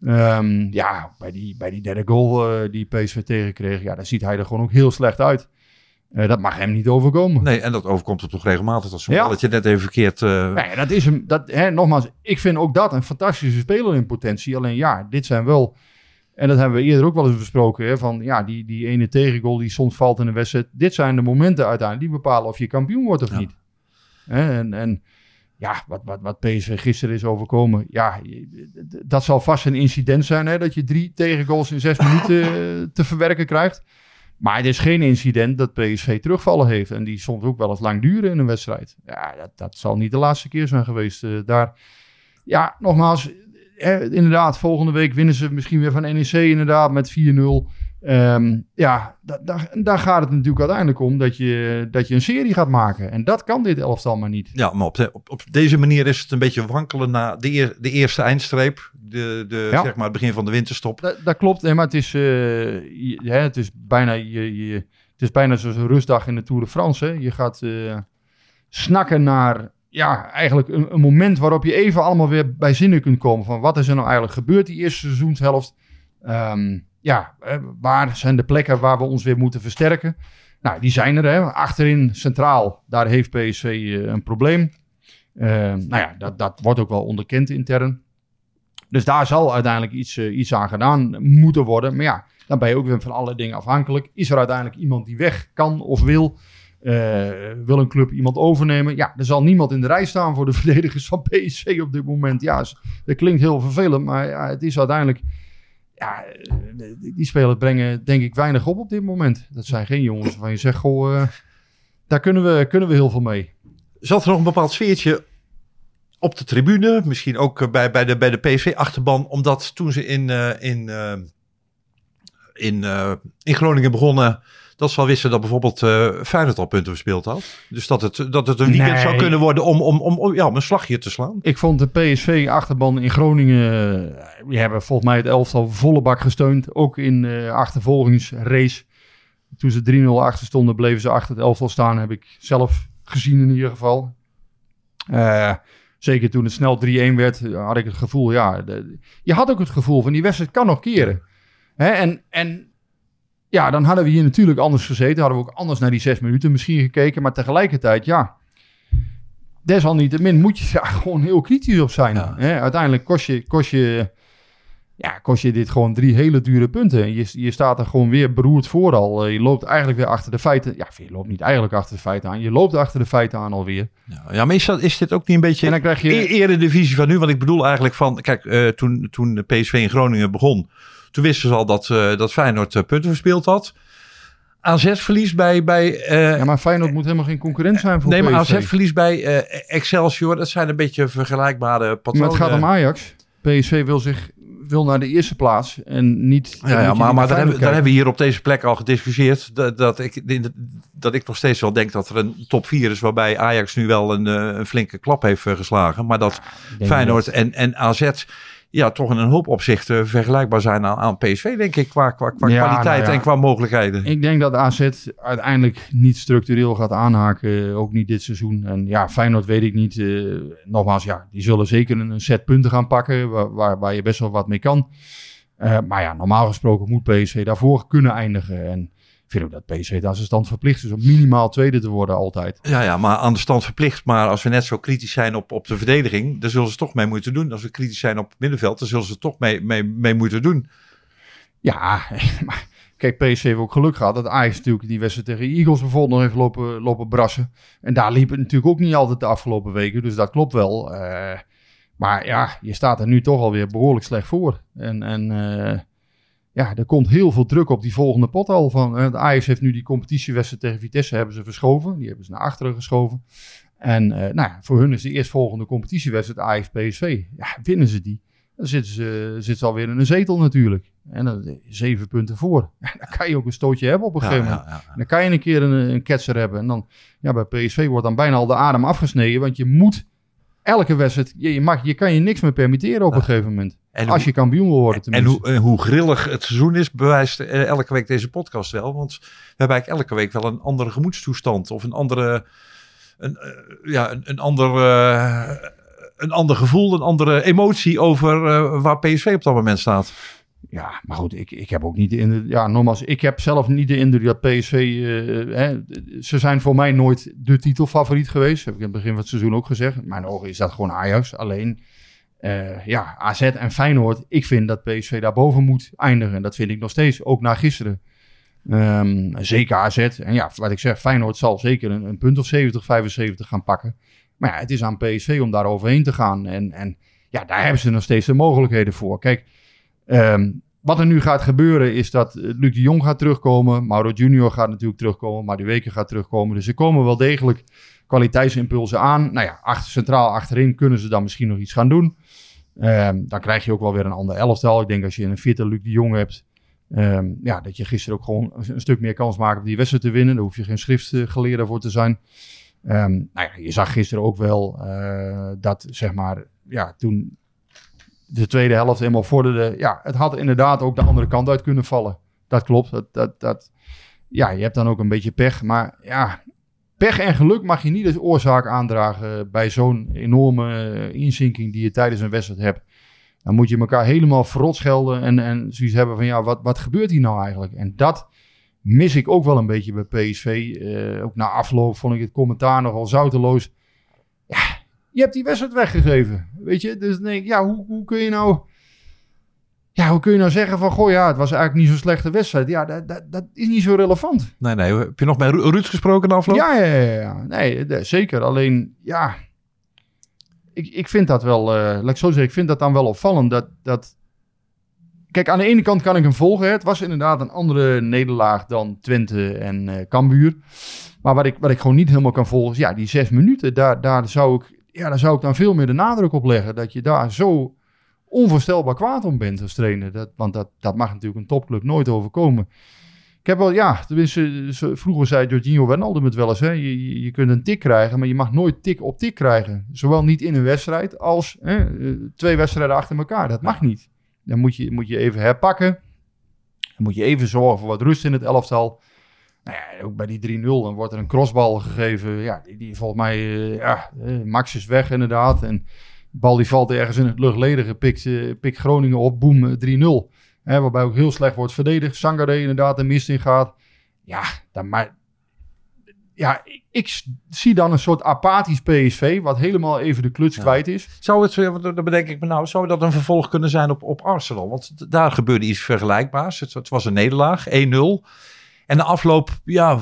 S4: Ehm, ja, bij die, bij die derde goal eh, die PSV tegenkreeg, ja, daar ziet hij er gewoon ook heel slecht uit. Eh, dat mag hem niet overkomen.
S3: Nee, en dat overkomt het toch regelmatig. Dat,
S4: Ja.
S3: dat je net even verkeerd... eh,
S4: Nee, dat is hem. Dat, hè, nogmaals, ik vind ook dat een fantastische speler in potentie. Alleen ja, dit zijn wel. En dat hebben we eerder ook wel eens besproken. Hè, van ja, die, die ene tegengoal die soms valt in een wedstrijd. Dit zijn de momenten uiteindelijk die bepalen of je kampioen wordt of
S3: Ja.
S4: niet. En, en ja, wat, wat, wat PSV gisteren is overkomen. Ja, dat zal vast een incident zijn. Hè, dat je drie tegengoals in zes minuten eh, te verwerken krijgt. Maar het is geen incident dat PSV terugvallen heeft. En die soms ook wel eens lang duren in een wedstrijd. Ja, dat, dat zal niet de laatste keer zijn geweest. eh, daar. Ja, nogmaals, eh, inderdaad, volgende week winnen ze misschien weer van NEC inderdaad met 4-0. Ehm, ja, da- da- daar gaat het natuurlijk uiteindelijk om dat je, dat je een serie gaat maken. En dat kan dit elftal maar niet.
S3: Ja, maar op, de- op, op deze manier is het een beetje wankelen na de, eer- de eerste eindstreep. De, de,
S4: Ja.
S3: zeg maar het begin van de winterstop.
S4: Dat, dat klopt, hè, maar het is, eh, je- hè, het is bijna, je, je, het is bijna zoals een rustdag in de Tour de France. Hè. Je gaat eh, snakken naar ja, eigenlijk een, een moment waarop je even allemaal weer bij zinnen kunt komen. Van wat is er nou eigenlijk gebeurd die eerste seizoenshelft? Ehm, ja, eh, waar zijn de plekken waar we ons weer moeten versterken? Nou, die zijn er. Hè. Achterin centraal, daar heeft PSV eh, een probleem. Eh, nou ja, dat, dat wordt ook wel onderkend intern. Dus daar zal uiteindelijk iets, eh, iets aan gedaan moeten worden. Maar ja, dan ben je ook weer van alle dingen afhankelijk. Is er uiteindelijk iemand die weg kan of wil? Eh, wil een club iemand overnemen? Ja, er zal niemand in de rij staan voor de <laughs> verdedigers van PSV op dit moment. Ja, dat klinkt heel vervelend, maar ja, het is uiteindelijk... Ja, eh, die spelers brengen denk ik weinig op op dit moment. Dat zijn geen jongens waarvan je zegt, goh, eh, daar kunnen we, kunnen we heel veel mee.
S3: Zat er nog een bepaald sfeertje op de tribune? Misschien ook bij, bij de, bij de PSV-achterban. Omdat toen ze in, in, in, in Groningen begonnen... dat ze al wisten dat bijvoorbeeld eh Feyenoord al punten verspeeld had. Dus dat het, dat het een weekend
S4: Nee.
S3: zou kunnen worden om, om, om, om, ja, om een slagje te slaan.
S4: Ik vond de PSV-achterban in Groningen... eh, Die hebben volgens mij het elftal volle bak gesteund. Ook in de achtervolgingsrace. Toen ze 3-0 achter stonden, bleven ze achter het elftal staan. Heb ik zelf gezien in ieder geval. Eh, zeker toen het snel 3-1 werd, had ik het gevoel... Ja, de- je had ook het gevoel van die wedstrijd kan nog keren. Hè? En, en ja, dan hadden we hier natuurlijk anders gezeten. Hadden we ook anders naar die zes minuten misschien gekeken. Maar tegelijkertijd, ja desalniettemin moet je <laughs> daar gewoon heel kritisch op zijn.
S3: Ja.
S4: Hè? Uiteindelijk kost je, kost, je, ja, kost je dit gewoon drie hele dure punten. En Je, je staat er gewoon weer beroerd voor al. Eh, Je loopt eigenlijk weer achter de feiten. Ja, je loopt niet eigenlijk achter de feiten aan. Je loopt achter de feiten aan alweer.
S3: Ja, ja maar is, dat, is dit ook niet een beetje...
S4: En dan krijg je...
S3: E- Eerder divisie van nu, want ik bedoel eigenlijk van, kijk, eh, toen, toen de PSV in Groningen begon, toen wisten ze al dat, eh, dat Feyenoord eh, punten verspeeld had. AZ verliest bij, bij eh,
S4: Ja, maar Feyenoord moet helemaal geen concurrent zijn voor
S3: nee, maar
S4: PSV.
S3: AZ verliest bij eh, Excelsior. Dat zijn een beetje vergelijkbare
S4: Maar
S3: patronen.
S4: het gaat om Ajax. PSV wil zich wil naar de eerste plaats en niet...
S3: Ja, maar, maar daar, hebben, daar hebben we hier op deze plek al gediscussieerd. Dat, dat, ik, dat ik nog steeds wel denk dat er een top 4 is waarbij Ajax nu wel een, eh, een flinke klap heeft geslagen. Maar dat Feyenoord en, en AZ, ja, toch in een hoop opzichten vergelijkbaar zijn aan, aan PSV, denk ik, qua, qua, qua
S4: Ja,
S3: kwaliteit
S4: nou ja.
S3: en qua mogelijkheden.
S4: Ik denk dat AZ uiteindelijk niet structureel gaat aanhaken, ook niet dit seizoen. En ja, Feyenoord weet ik niet. eh, nogmaals, ja, die zullen zeker een, set punten gaan pakken, waar, waar, waar je best wel wat mee kan. Eh, maar ja, normaal gesproken moet PSV daarvoor kunnen eindigen. En vind ook dat PSV daar zijn stand verplicht is om minimaal tweede te worden altijd.
S3: Ja, ja, maar aan de stand verplicht. Maar als we net zo kritisch zijn op, op de verdediging, dan zullen ze toch mee moeten doen. Als we kritisch zijn op het middenveld, dan zullen ze toch mee, mee, mee moeten doen.
S4: Ja, <laughs> maar kijk, PSV heeft ook geluk gehad dat Ajax natuurlijk die wedstrijd tegen Eagles bijvoorbeeld nog heeft lopen, lopen brassen. En daar liep het natuurlijk ook niet altijd de afgelopen weken, dus dat klopt wel. Eh, maar ja, je staat er nu toch alweer behoorlijk slecht voor. En, en eh, ja, er komt heel veel druk op die volgende pot al. Van, eh, de Ajax heeft nu die competitiewedstrijd tegen Vitesse hebben ze verschoven. Die hebben ze naar achteren geschoven. En eh, nou ja, voor hun is de eerstvolgende competitiewedstrijd Ajax-PSV. Ja, winnen ze die, dan zitten ze, zitten ze alweer in een zetel natuurlijk. En dan zeven punten voor. <laughs> Ja, dan kan je ook een stootje hebben op een
S3: Ja,
S4: gegeven moment.
S3: ja.
S4: Dan kan je een keer een, een ketser hebben. En dan, ja, bij PSV wordt dan bijna al de adem afgesneden. Want je moet elke wedstrijd, je, je, mag, je kan je niks meer permitteren op een gegeven moment.
S3: En
S4: als je kampioen wil worden
S3: En hoe, hoe grillig het seizoen is, bewijst eh, elke week deze podcast wel. Want we hebben eigenlijk elke week wel een andere gemoedstoestand. Of een andere, een, eh, ja, een, een, ander, eh, een ander gevoel, een andere emotie over waar PSV op dat moment staat.
S4: Ja, maar goed, ik, ik heb ook niet de indruk. Ja, nogmaals, ik heb zelf niet de indruk dat PSV. hè, ze zijn voor mij nooit de titelfavoriet geweest. Heb ik in het begin van het seizoen ook gezegd. In mijn ogen is dat gewoon Ajax. Alleen, eh, ja, AZ en Feyenoord. Ik vind dat PSV daarboven moet eindigen. Dat vind ik nog steeds, ook na gisteren. Ehm, zeker AZ. En ja, wat ik zeg, Feyenoord zal zeker een, punt of 70, 75 gaan pakken. Maar ja, het is aan PSV om daar overheen te gaan. En, en ja, daar hebben ze nog steeds de mogelijkheden voor. Kijk, Ehm, wat er nu gaat gebeuren is dat eh, Luc de Jong gaat terugkomen. Mauro Junior gaat natuurlijk terugkomen. Maar die weken gaat terugkomen. Dus er komen wel degelijk kwaliteitsimpulsen aan. Nou ja, achter, centraal achterin kunnen ze dan misschien nog iets gaan doen. Ehm, dan krijg je ook wel weer een ander elftal. Ik denk als je een fitte Luc de Jong hebt. ehm, ja, dat je gisteren ook gewoon een, stuk meer kans maakt om die wedstrijd te winnen. Daar hoef je geen schriftgeleerde voor te zijn. Ehm, nou ja, je zag gisteren ook wel eh, dat, zeg maar, ja, toen de tweede helft helemaal vorderde. Ja, het had inderdaad ook de andere kant uit kunnen vallen. Dat klopt. Dat, dat, dat, ja, je hebt dan ook een beetje pech. Maar ja, pech en geluk mag je niet als oorzaak aandragen bij zo'n enorme eh, inzinking die je tijdens een wedstrijd hebt. Dan moet je elkaar helemaal verrot schelden en, en zoiets hebben van ja, wat, wat gebeurt hier nou eigenlijk? En dat mis ik ook wel een beetje bij PSV. Eh, ook na afloop vond ik het commentaar nogal zouteloos. Ja, je hebt die wedstrijd weggegeven. Weet je, dus denk ik, ja, hoe, hoe kun je nou. Ja, hoe kun je nou zeggen van, goh ja, het was eigenlijk niet zo'n slechte wedstrijd. Ja, dat, dat, dat is niet zo relevant.
S3: Nee, nee. Heb je nog met Ru- Ruud gesproken de afloop?
S4: Ja, ja, ja, ja. Nee, zeker. Alleen, ja, ik, ik vind dat wel, eh, laat ik zo zeggen, ik vind dat dan wel opvallend. Dat, dat... Kijk, aan de ene kant kan ik hem volgen. Hè. Het was inderdaad een andere nederlaag dan Twente en eh Cambuur. Maar wat ik, wat ik gewoon niet helemaal kan volgen is, ja, die zes minuten, daar, daar, zou ik, ja, daar zou ik dan veel meer de nadruk op leggen. Dat je daar zo onvoorstelbaar kwaad om bent als trainer. Dat, want dat, dat mag natuurlijk een topclub nooit overkomen. Ik heb wel, ja, tenminste, vroeger zei Jorginho Wijnaldum het wel eens. Hè? Je, je, kunt een tik krijgen, maar je mag nooit tik op tik krijgen. Zowel niet in een wedstrijd als hè, eh, twee wedstrijden achter elkaar. Dat mag niet. Dan moet je, moet je even herpakken. Dan moet je even zorgen voor wat rust in het elftal. Nou ja, ook bij die 3-0, dan wordt er een crossbal gegeven. Ja, die, die volgens mij, eh, ja, eh, Max is weg inderdaad. En bal die valt ergens in het luchtledige, pikt, eh, pikt Groningen op, boem, eh, 3-0. Hè, waarbij ook heel slecht wordt verdedigd. Sangare inderdaad de mist in gaat. Ja, dan maar... Ja, ik, zie dan een soort apathisch PSV, wat helemaal even de kluts kwijt is.
S3: Zou het, eh, dan bedenk ik me nou, zou dat een vervolg kunnen zijn op, op Arsenal? Want daar gebeurde iets vergelijkbaars. Het, het was een nederlaag, 1-0. En de afloop, ja,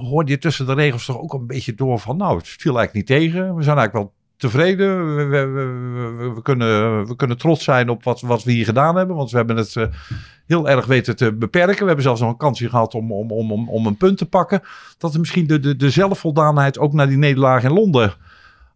S3: hoorde je tussen de regels toch ook een beetje door van, nou, het viel eigenlijk niet tegen. We zijn eigenlijk wel tevreden. We, we, we, we- kunnen, we kunnen trots zijn op wat, wat we hier gedaan hebben. Want we hebben het eh, heel erg weten te beperken. We hebben zelfs nog een kansje gehad om, om, om, om, om een punt te pakken. Dat er misschien de, de, de zelfvoldaanheid ook na die nederlaag in Londen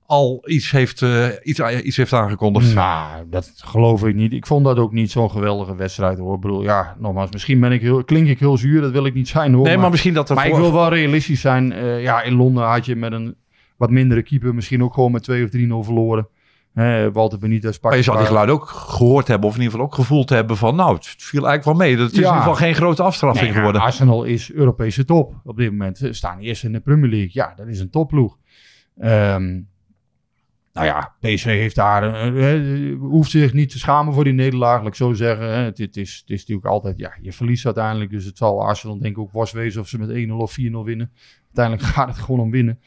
S3: al iets heeft, eh, iets, iets heeft aangekondigd.
S4: Nou, dat geloof ik niet. Ik vond dat ook niet zo'n geweldige wedstrijd hoor. Ik bedoel, ja, nogmaals, misschien ben ik heel, klink ik heel zuur, dat wil ik niet zijn hoor.
S3: nee, maar, misschien dat er
S4: maar ik wil wel realistisch zijn. Eh, ja, in Londen had je met een wat mindere keeper misschien ook gewoon met 2 of 3-0 verloren. Hè, Walter Benitez pakt
S3: Maar je zal die geluiden ook gehoord hebben, of in ieder geval ook gevoeld hebben van, nou, het viel eigenlijk wel mee. Dat is in
S4: Ja.
S3: ieder geval geen grote afstraffing
S4: Nee,
S3: geworden.
S4: Arsenal is Europese top op dit moment. Ze staan eerst in de Premier League. Ja, dat is een topploeg. Ehm nou ja, PSV heeft daar, eh, eh, hoeft zich niet te schamen voor die nederlaag, laat ik zo zeggen. Het, het, is, het is natuurlijk altijd, ja, je verliest uiteindelijk. Dus het zal Arsenal denk ik ook worst wezen of ze met 1-0 of 4-0 winnen. Uiteindelijk <laughs> gaat het gewoon om winnen.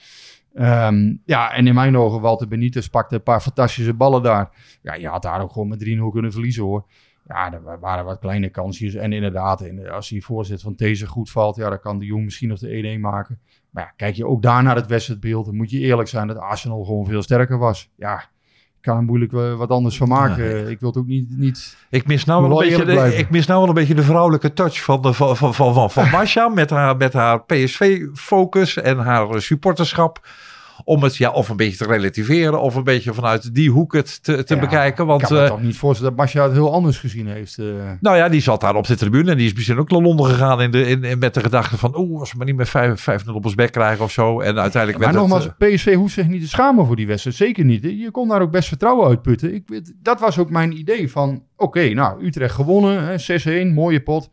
S4: Ehm, ja, en in mijn ogen, Walter Benitez pakte een paar fantastische ballen daar. Ja, je had daar ook gewoon met 3-0 kunnen verliezen hoor. Ja, er wa- waren wat kleine kansjes. En inderdaad, in- als die voorzet van deze goed valt, ja, dan kan de Jong misschien nog de 1-1 maken. Maar ja, kijk je ook daar naar het wedstrijdbeeld, dan moet je eerlijk zijn dat Arsenal gewoon veel sterker was. Ja, kan er moeilijk eh, wat anders van maken. Ik wil het ook niet... niet
S3: Ik mis nou wel een beetje, de, ik mis nou wel een beetje de vrouwelijke touch van, de, van, van, van, van, van Masha met haar, met haar PSV-focus en haar supporterschap. Om het ja, of een beetje te relativeren of een beetje vanuit die hoek het te, te
S4: Ja,
S3: bekijken. Want
S4: ik kan me
S3: eh,
S4: toch niet voorstellen dat Masja het heel anders gezien heeft. eh.
S3: nou ja, die zat daar op de tribune en die is misschien ook naar Londen gegaan in de, in, in- met de gedachte van oeh, als we maar niet met 5 5-0 op ons bek krijgen of zo. En uiteindelijk
S4: Maar
S3: werd
S4: nogmaals,
S3: het... eh,
S4: PSV hoeft zich niet te schamen voor die wedstrijd. Zeker niet. Je kon daar ook best vertrouwen uitputten. Ik, dat was ook mijn idee van... Oké, nou, Utrecht gewonnen. hè, 6-1, mooie pot.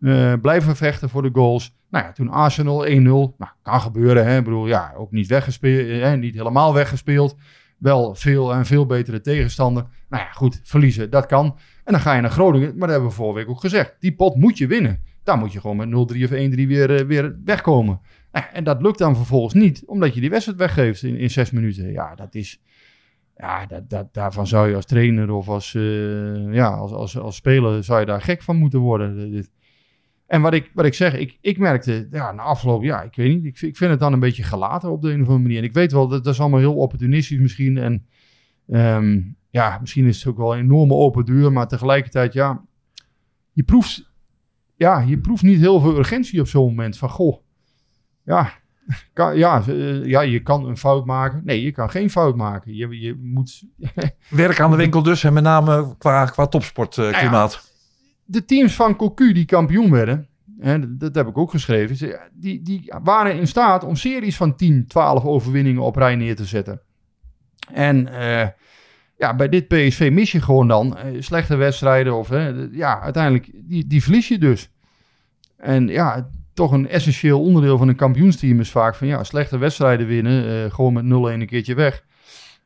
S4: Eh, blijven vechten voor de goals. Nou ja, toen Arsenal 1-0. Nou, kan gebeuren. Hè. Ik bedoel, ja, ook niet weggespeeld. Hè, niet helemaal weggespeeld. Wel veel en veel betere tegenstander. Nou ja, goed, verliezen, dat kan. En dan ga je naar Groningen. Maar dat hebben we vorige week ook gezegd. Die pot moet je winnen. Daar moet je gewoon met 0-3 of 1-3 weer, eh, weer wegkomen. Nou, en dat lukt dan vervolgens niet, omdat je die wedstrijd weggeeft in, in zes minuten. Ja, dat is. Ja, dat, dat, daarvan zou je als trainer of als, eh, ja, als, als, als speler zou je daar gek van moeten worden. En wat ik, wat ik zeg, ik, ik merkte ja, na afloop, ja, ik weet niet, ik, vind- ik vind het dan een beetje gelaten op de een of andere manier. En ik weet wel, dat, dat is allemaal heel opportunistisch misschien. En ehm, ja, misschien is het ook wel een enorme open deur, maar tegelijkertijd, ja, je proeft, ja, je proeft niet heel veel urgentie op zo'n moment. Van, goh, ja, <laughs> kan, ja, eh, ja, je kan een fout maken. Nee, je kan geen fout maken. Je, je moet
S3: werk aan de <laughs> winkel dus en met name qua, qua topsportklimaat.
S4: De teams van Cocu die kampioen werden, hè, dat, heb ik ook geschreven, die, die waren in staat om series van 10, 12 overwinningen op rij neer te zetten. En eh, ja, bij dit PSV mis je gewoon dan eh, slechte wedstrijden of ja, uiteindelijk, die, die verlies je dus. En ja, toch een essentieel onderdeel van een kampioensteam is vaak van ja, slechte wedstrijden winnen, eh, gewoon met 0-1 een keertje weg.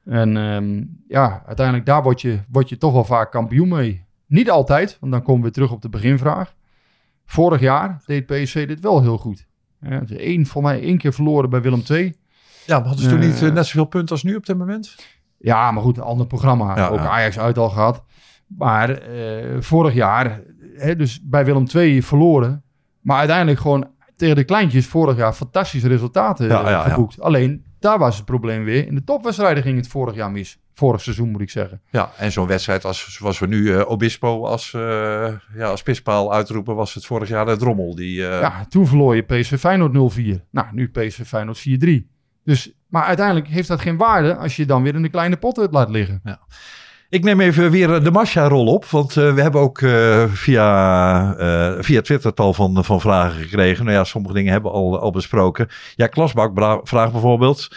S4: En ehm, ja, uiteindelijk daar word je, word je toch wel vaak kampioen mee. Niet altijd, want dan komen we terug op de beginvraag. Vorig jaar deed PSV dit wel heel goed. Ja, één, voor mij één keer verloren bij Willem II.
S3: Ja, maar hadden ze toen
S4: Eh,
S3: niet eh, net zoveel punten als nu op dit moment?
S4: Ja, maar goed, een ander programma.
S3: Ja,
S4: ook
S3: ja.
S4: Ajax uit al gehad. Maar eh, vorig jaar, hè, dus bij Willem II verloren. Maar uiteindelijk gewoon tegen de kleintjes vorig jaar fantastische resultaten
S3: Ja,
S4: eh,
S3: ja, ja.
S4: geboekt. Alleen, daar was het probleem weer. In de topwedstrijden ging het vorig jaar mis. Vorig seizoen moet ik zeggen.
S3: Ja, en zo'n wedstrijd als, zoals we nu eh, Obispo als, eh ja, als pispaal uitroepen, was het vorig jaar de Drommel. Die, eh,
S4: Ja, toen verloor je PSV Feyenoord 0-4. Nou, nu PSV Feyenoord 4-3. Dus, maar uiteindelijk heeft dat geen waarde als je dan weer in de kleine pot uit laat liggen.
S3: Ik neem even weer de Masha-rol op, want we hebben ook via, via Twitter tal van, van vragen gekregen. Nou ja, sommige dingen hebben we al, al besproken. Ja, Klasbak vraagt bijvoorbeeld,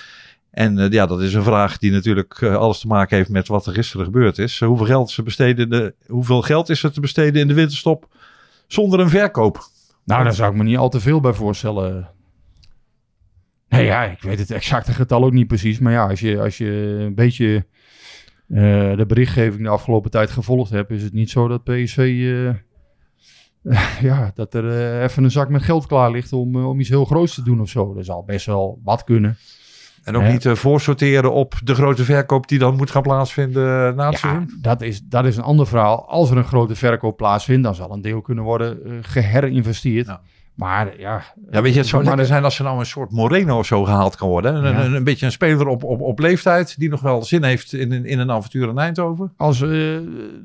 S3: en eh, ja, dat is een vraag die natuurlijk eh, alles te maken heeft met wat er gisteren gebeurd is. Eh, hoeveel, geld besteden in de, hoeveel geld is er te besteden in de winterstop zonder een verkoop?
S4: Nou, daar zou ik me niet al te veel bij voorstellen. Nee, ja, ik weet het exacte getal ook niet precies. Maar ja, als je, als je een beetje de berichtgeving de afgelopen tijd gevolgd hebt, is het niet zo dat PSV. <laughs> ja, dat er even een zak met geld klaar ligt om, om iets heel groots te doen of zo. Er zal best wel wat kunnen.
S3: En ook niet eh, voorsorteren op de grote verkoop die dan moet gaan plaatsvinden eh, na het
S4: Ja, dat is, dat is een ander verhaal. Als er een grote verkoop plaatsvindt, dan zal een deel kunnen worden eh, geherinvesteerd.
S3: Ja.
S4: Maar ja,
S3: Ja, weet je, het zou
S4: maar
S3: zijn als er nou een soort Moreno of zo gehaald kan worden. Een,
S4: Ja.
S3: een, een beetje een speler op, op, op leeftijd die nog wel zin heeft in, een- in een avontuur in Eindhoven.
S4: als eh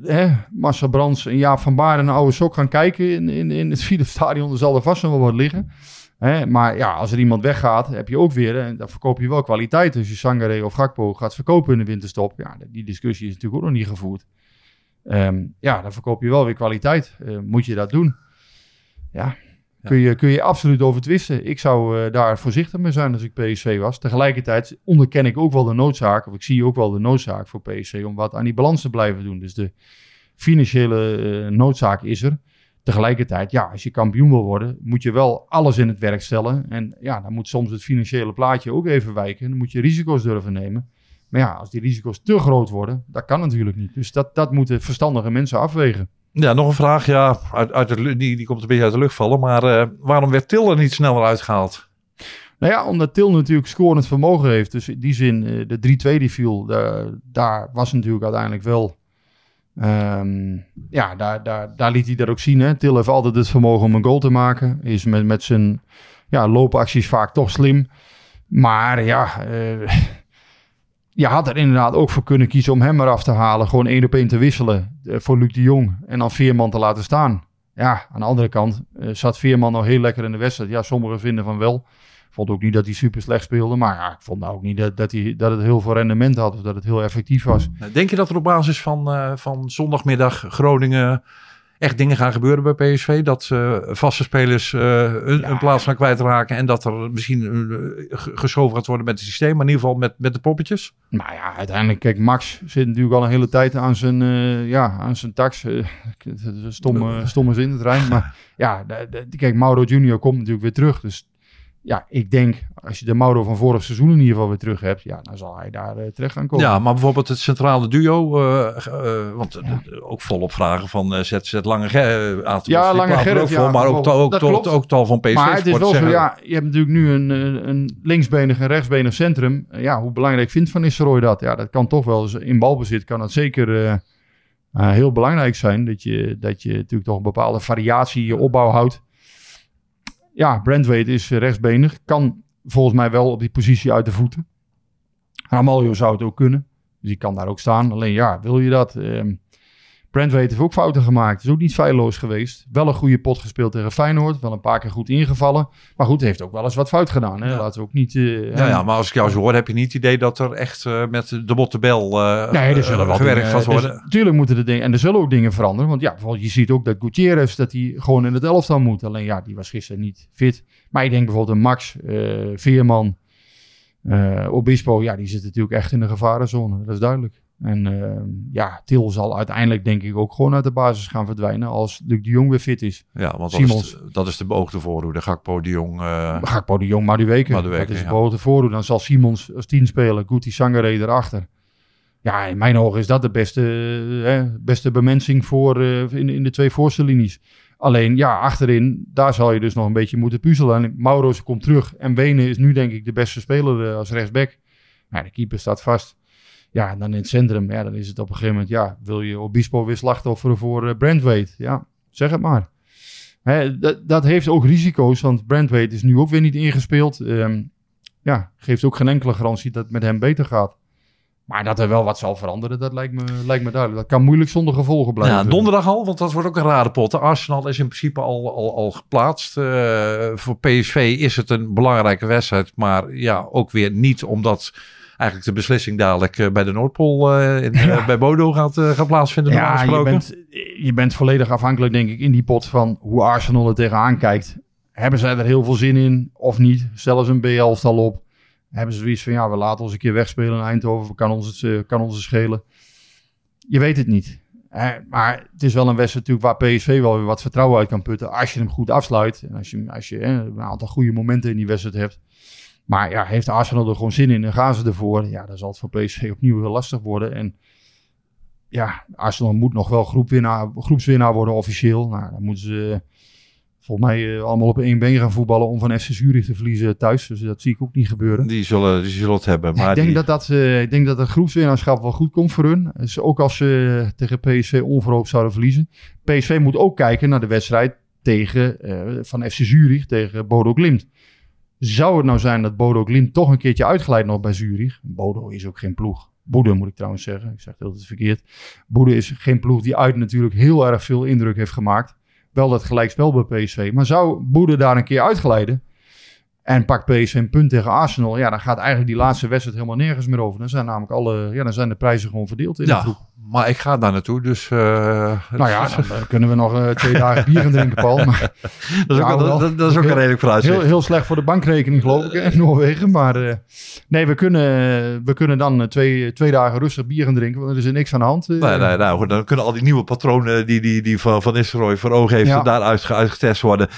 S4: hè, Marcel Brands en Jaap van Baarden een oude sok gaan kijken in, in, in het Philips Stadion, dan zal er vast nog wel wat liggen. Hè, maar ja, als er iemand weggaat, heb je ook weer, en dan verkoop je wel kwaliteit. Als je Sangare of Gakpo gaat verkopen in de winterstop, ja, die discussie is natuurlijk ook nog niet gevoerd. Ehm, ja, dan verkoop je wel weer kwaliteit. Eh, moet je dat doen? Ja,
S3: Ja.
S4: Kun, je, kun je absoluut over twisten. Ik zou eh, daar voorzichtig mee zijn als ik PSV was. Tegelijkertijd onderken ik ook wel de noodzaak, of ik zie ook wel de noodzaak voor PSV om wat aan die balans te blijven doen. Dus de financiële eh, noodzaak is er. Tegelijkertijd, ja, als je kampioen wil worden, moet je wel alles in het werk stellen. En ja, dan moet soms het financiële plaatje ook even wijken. Dan moet je risico's durven nemen. Maar ja, als die risico's te groot worden, dat kan natuurlijk niet. Dus dat, dat moeten verstandige mensen afwegen.
S3: Ja, nog een vraag. Ja, uit, uit de, die, die komt een beetje uit de lucht vallen. Maar eh, waarom werd Til er niet sneller uitgehaald?
S4: Nou ja, omdat Til natuurlijk scorend vermogen heeft. Dus in die zin, eh, de 3-2 die viel, daar, daar was natuurlijk uiteindelijk wel... ehm, ja, daar, daar, daar liet hij dat ook zien. Hè. Til heeft altijd het vermogen om een goal te maken. Is met, met zijn ja, loopacties vaak toch slim. Maar ja, eh, je had er inderdaad ook voor kunnen kiezen om hem eraf te halen. Gewoon één op één te wisselen eh, voor Luc de Jong. En dan Veerman te laten staan. Ja, aan de andere kant eh, zat Veerman nog heel lekker in de wedstrijd. Ja, sommigen vinden van wel. Ik vond ook niet dat hij super slecht speelde. Maar ja, ik vond nou ook niet dat, dat, hij, dat het heel veel rendement had. Of dat het heel effectief was.
S3: Denk je dat er op basis van, eh, van zondagmiddag Groningen echt dingen gaan gebeuren bij PSV? Dat eh, vaste spelers eh, een, een plaats gaan kwijtraken en dat er misschien geschoven gaat worden met het systeem, maar in ieder geval met, met de poppetjes?
S4: Nou ja, uiteindelijk, kijk, Max zit natuurlijk al een hele tijd aan zijn, eh, ja, aan zijn tax. <laughs> Het is een stomme, stomme zin het rijmt. Maar <laughs> ja, de- de- kijk, Mauro Junior komt natuurlijk weer terug. Dus ja, ik denk, als je de Mauro van vorig seizoen in ieder geval weer terug hebt, ja, dan zal hij daar eh, terecht gaan komen.
S3: Ja, maar bijvoorbeeld het centrale duo, eh, want ook volop vragen van zet, zet Lange Ger, uh,
S4: Ja, Lange Gerrit, ja,
S3: maar ook, tal- ook, tal- ook tal van PSV.
S4: maar het is wel zo, ja, je hebt natuurlijk nu een, een linksbenig en rechtsbenig centrum. Ja, hoe belangrijk vindt Van Nistelrooy dat? Ja, dat kan toch wel eens in balbezit, kan dat zeker heel belangrijk zijn. Dat je, dat je natuurlijk toch een bepaalde variatie in je opbouw houdt. Ja, Brandweight is eh, rechtsbenig. Kan volgens mij wel op die positie uit de voeten. Ramaljo zou het ook kunnen. Dus die kan daar ook staan. Alleen ja, wil je dat? Ehm Brandweight heeft ook fouten gemaakt. Is ook niet feilloos geweest. Wel een goede pot gespeeld tegen Feyenoord. Wel een paar keer goed ingevallen. Maar goed, heeft ook wel eens wat fout gedaan. Hè?
S3: Ja.
S4: Laten we ook niet... eh,
S3: Ja, ja, maar als ik jou zo hoor, heb je niet het idee dat er echt eh, met de botte bel eh,
S4: Nee, er zullen wel
S3: gewerkt gaat worden.
S4: dus Tuurlijk moeten er dingen... En er zullen ook dingen veranderen. Want ja, bijvoorbeeld je ziet ook dat Gutierrez... dat hij gewoon in het elftal moet. Alleen ja, die was gisteren niet fit. Maar ik denk bijvoorbeeld een Max, Veerman, Obispo... Ja, die zitten natuurlijk echt in de gevarenzone. Dat is duidelijk. En eh, ja, Til zal uiteindelijk denk ik ook gewoon uit de basis gaan verdwijnen... als Luc de Jong weer fit is.
S3: Ja, want dat
S4: Simons.
S3: is, de- dat is de beoogde voorhoede. Gakpo, de Jong. eh,
S4: Gakpo de Jong, maar die weken.
S3: Madueke,
S4: dat is
S3: ja.
S4: de voorhoede. Dan zal Simons als tien spelen. Guti Sangare erachter. Ja, in mijn ogen is dat de beste, eh, hè, beste bemensing voor, in, in de twee voorste linies. Alleen, ja, achterin, daar zal je dus nog een beetje moeten puzzelen. En Mauro komt terug. En Wenen is nu denk ik de beste speler als rechtsback. Maar de keeper staat vast. Ja, dan in het centrum, ja, dan is het op een gegeven moment... Ja, wil je Obispo weer slachtofferen voor uh, Brandweight? Ja, zeg het maar. Hè, dat, heeft ook risico's, want Brandweight is nu ook weer niet ingespeeld. Ehm, ja, geeft ook geen enkele garantie dat het met hem beter gaat. Maar dat er wel wat zal veranderen, dat lijkt me, lijkt me duidelijk. Dat kan moeilijk zonder gevolgen blijven.
S3: ja, donderdag al, want dat wordt ook een rare pot. Arsenal is in principe al, al, al geplaatst. Eh, voor PSV is het een belangrijke wedstrijd. Maar ja, ook weer niet omdat eigenlijk de beslissing dadelijk eh, bij de Noordpool eh, in, eh, bij Bodo gaat, gaat plaatsvinden.
S4: Ja, je bent, je bent volledig afhankelijk, denk ik, in die pot van hoe Arsenal er tegenaan kijkt. Hebben zij er heel veel zin in of niet? Stellen ze een BL-stal op? Hebben ze zoiets van, ja, we laten ons een keer wegspelen in Eindhoven. Kan ons het, kan ons het schelen? Je weet het niet. Hè, maar het is wel een wedstrijd natuurlijk waar PSV wel weer wat vertrouwen uit kan putten. Als je hem goed afsluit. En als je, als je hè, een aantal goede momenten in die wedstrijd hebt. Maar ja, heeft Arsenal er gewoon zin in en gaan ze ervoor? Ja, dan zal het voor PSV opnieuw heel lastig worden. En ja, Arsenal moet nog wel groepwinnaar, groepswinnaar worden officieel. Nou, dan moeten ze volgens mij eh, allemaal op één been gaan voetballen om van FC Zurich te verliezen thuis. Dus dat zie ik ook niet gebeuren.
S3: Die zullen, die zullen het hebben. Maar
S4: ik, denk
S3: die-
S4: dat dat, eh, ik denk dat het groepswinnaarschap wel goed komt voor hun. Dus ook als ze tegen PSV onverhoopt zouden verliezen. PSV moet ook kijken naar de wedstrijd tegen, eh, van FC Zurich tegen Bodo Glimt. Zou het nou zijn dat Bodo Glimt toch een keertje uitgeleid nog bij Zurich? Bodo is ook geen ploeg. Boede moet ik trouwens zeggen. Ik zeg het altijd verkeerd. Boede is geen ploeg die uit natuurlijk heel erg veel indruk heeft gemaakt. Wel dat gelijkspel bij PSV. Maar zou Boede daar een keer uitglijden? En pakt PSV een punt tegen Arsenal. Ja, dan gaat eigenlijk die laatste wedstrijd helemaal nergens meer over. Dan zijn namelijk alle, ja, dan zijn de prijzen gewoon verdeeld in de
S3: Ja,
S4: groep.
S3: maar ik ga daar naartoe, dus... eh,
S4: Nou ja, dan eh, kunnen we nog eh, twee dagen bier gaan drinken, Paul. Maar <laughs>
S3: dat is ook,
S4: Nou,
S3: dat, dat is ook een redelijk vooruitzicht.
S4: heel, heel slecht voor de bankrekening, geloof ik, in Noorwegen. Maar nee, we kunnen, we kunnen dan twee, twee dagen rustig bier gaan drinken. Want er is niks aan de hand.
S3: Nee, nee, nou, goed, dan kunnen al die nieuwe patronen die, die, die van, van Nistelrooy voor ogen heeft,
S4: Ja.
S3: daaruit ge- uitgetest worden.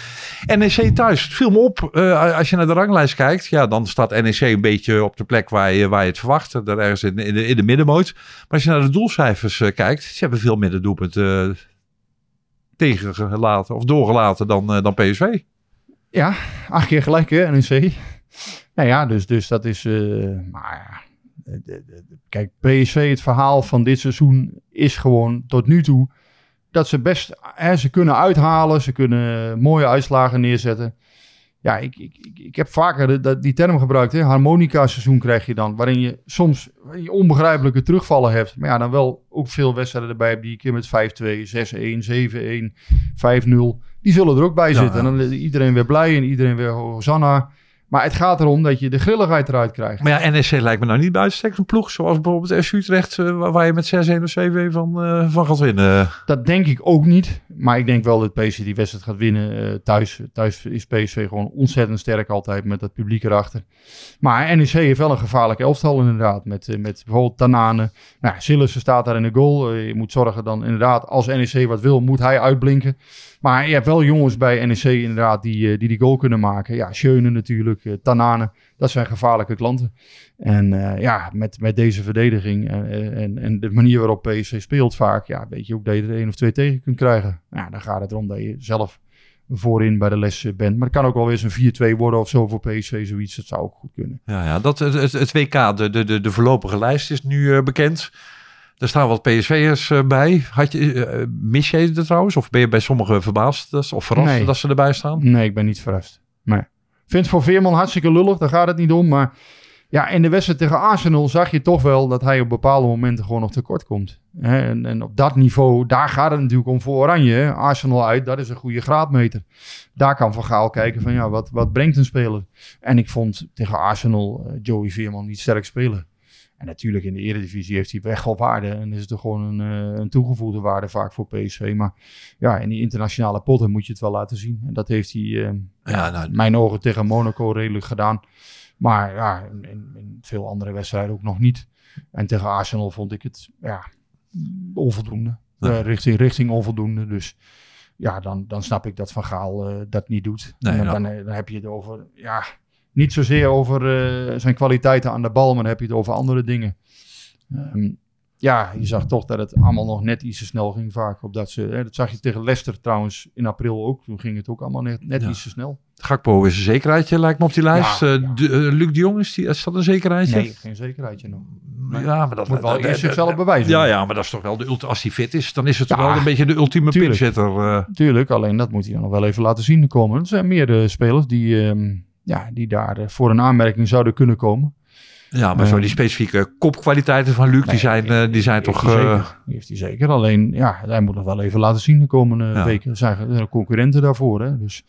S3: NEC thuis, het viel me op. als je naar de ranglijst kijkt, ja, dan staat NEC een beetje op de plek waar je, waar je het verwacht. Daar ergens in, in, de, middenmoot. Maar als je naar de doelcijfers eh, kijkt, ze hebben veel minder doelpunten eh, tegengelaten of doorgelaten dan, eh, dan PSV.
S4: Ja, acht keer gelijk, hè, NEC. Nou ja, dus, dus dat is... maar kijk, PSV, het verhaal van dit seizoen is gewoon tot nu toe... dat ze best... Hè, ze kunnen uithalen, ze kunnen mooie uitslagen neerzetten. Ja, ik, ik, ik, heb vaker de- dat- die term gebruikt, hè. Harmonica-seizoen krijg je dan... waarin je soms onbegrijpelijke terugvallen hebt... maar ja, dan wel ook veel wedstrijden erbij hebt... die keer met 5-2, 6-1, 7-1, 5-0... Die zullen er ook bij
S3: Ja,
S4: zitten.
S3: ja.
S4: En dan is iedereen weer blij en iedereen weer Hosanna. Maar het gaat erom dat je de grilligheid eruit krijgt.
S3: Maar ja, NEC lijkt me nou niet buitensteeks een ploeg zoals bijvoorbeeld FC Utrecht, eh, waar, je met 6-1 of 7-1 van, eh, van gaat winnen.
S4: Dat denk ik ook niet. Maar ik denk wel dat PSV die wedstrijd gaat winnen eh, thuis. Thuis is PSV gewoon ontzettend sterk altijd met dat publiek erachter. Maar NEC heeft wel een gevaarlijk elftal inderdaad. Met, met bijvoorbeeld Tanane. Nou, Sillissen staat daar in de goal. Je moet zorgen dan inderdaad, als NEC wat wil, moet hij uitblinken. Maar je hebt wel jongens bij NEC inderdaad die, die die goal kunnen maken. Ja, Schöne natuurlijk, eh, Tanane. Dat zijn gevaarlijke klanten. En eh, ja, met, met deze verdediging en, en, en de manier waarop PSV speelt vaak, ja, weet je ook dat je er één of twee tegen kunt krijgen. Ja, dan gaat het erom dat je zelf voorin bij de les eh, bent. Maar het kan ook wel weer eens een 4-2 worden of zo voor PSV, zoiets. Dat zou ook goed kunnen.
S3: Ja, ja dat, het, het, WK, de, de, de, de voorlopige lijst is nu eh, bekend. Er staan wat PSV'ers eh, bij. Had je, eh, mis je er trouwens? Of ben je bij sommigen verbaasd dat, of verrast
S4: Nee.
S3: dat ze erbij staan?
S4: Nee, ik ben niet verrast. Nee. Vind het voor Veerman hartstikke lullig, daar gaat het niet om. Maar ja, in de wedstrijd tegen Arsenal zag je toch wel dat hij op bepaalde momenten gewoon nog tekort komt. En, en op dat niveau, daar gaat het natuurlijk om voor Oranje. Arsenal uit, dat is een goede graadmeter. Daar kan Van Gaal kijken van ja, wat, wat brengt een speler? En ik vond tegen Arsenal eh, Joey Veerman niet sterk spelen. En natuurlijk in de Eredivisie heeft hij echt wel waarde. En is het er gewoon een, eh, een toegevoegde waarde vaak voor PSV. Maar ja, in die internationale potten moet je het wel laten zien. En dat heeft hij eh,
S3: Ja, nou,
S4: mijn ogen tegen Monaco redelijk gedaan. Maar ja, in, in, veel andere wedstrijden ook nog niet. En tegen Arsenal vond ik het ja, onvoldoende.
S3: Ja.
S4: Eh, richting, richting onvoldoende. Dus ja, dan, dan snap ik dat Van Gaal dat niet doet.
S3: Nee,
S4: en dan, dan, dan heb je het over, ja, niet zozeer over eh, zijn kwaliteiten aan de bal, maar dan heb je het over andere dingen. Ehm, ja, je zag toch dat het allemaal nog net iets te snel ging vaak. Op dat, ze, hè, dat zag je tegen Leicester trouwens in april ook. Toen ging het ook allemaal net, net
S3: Ja.
S4: iets te snel.
S3: Gakpo is een zekerheidje, lijkt me op die lijst.
S4: Ja,
S3: Eh,
S4: ja.
S3: de- eh, Luc de Jong, is, die, is dat een zekerheidje?
S4: Nee, geen zekerheidje nog. nee.
S3: Ja, maar dat
S4: Moet wel eerst zichzelf bewijzen.
S3: Ja, ja, maar dat is toch wel de ulti- als hij fit is, dan is het toch wel een beetje de ultieme
S4: tuurlijk. Tuurlijk, alleen dat moet hij dan nog wel even laten zien komen. Er zijn meer spelers die, ehm, ja, die daar eh, voor een aanmerking zouden kunnen komen.
S3: Ja, maar zo
S4: Eh,
S3: die specifieke kopkwaliteiten van Luc, die zijn, eh, die zijn
S4: heeft
S3: toch...
S4: hij
S3: eh,
S4: zeker. Die heeft hij zeker. Alleen, ja, hij moet nog wel even laten zien de komende
S3: Ja.
S4: weken. Er zijn, er concurrenten daarvoor. Hè? Dus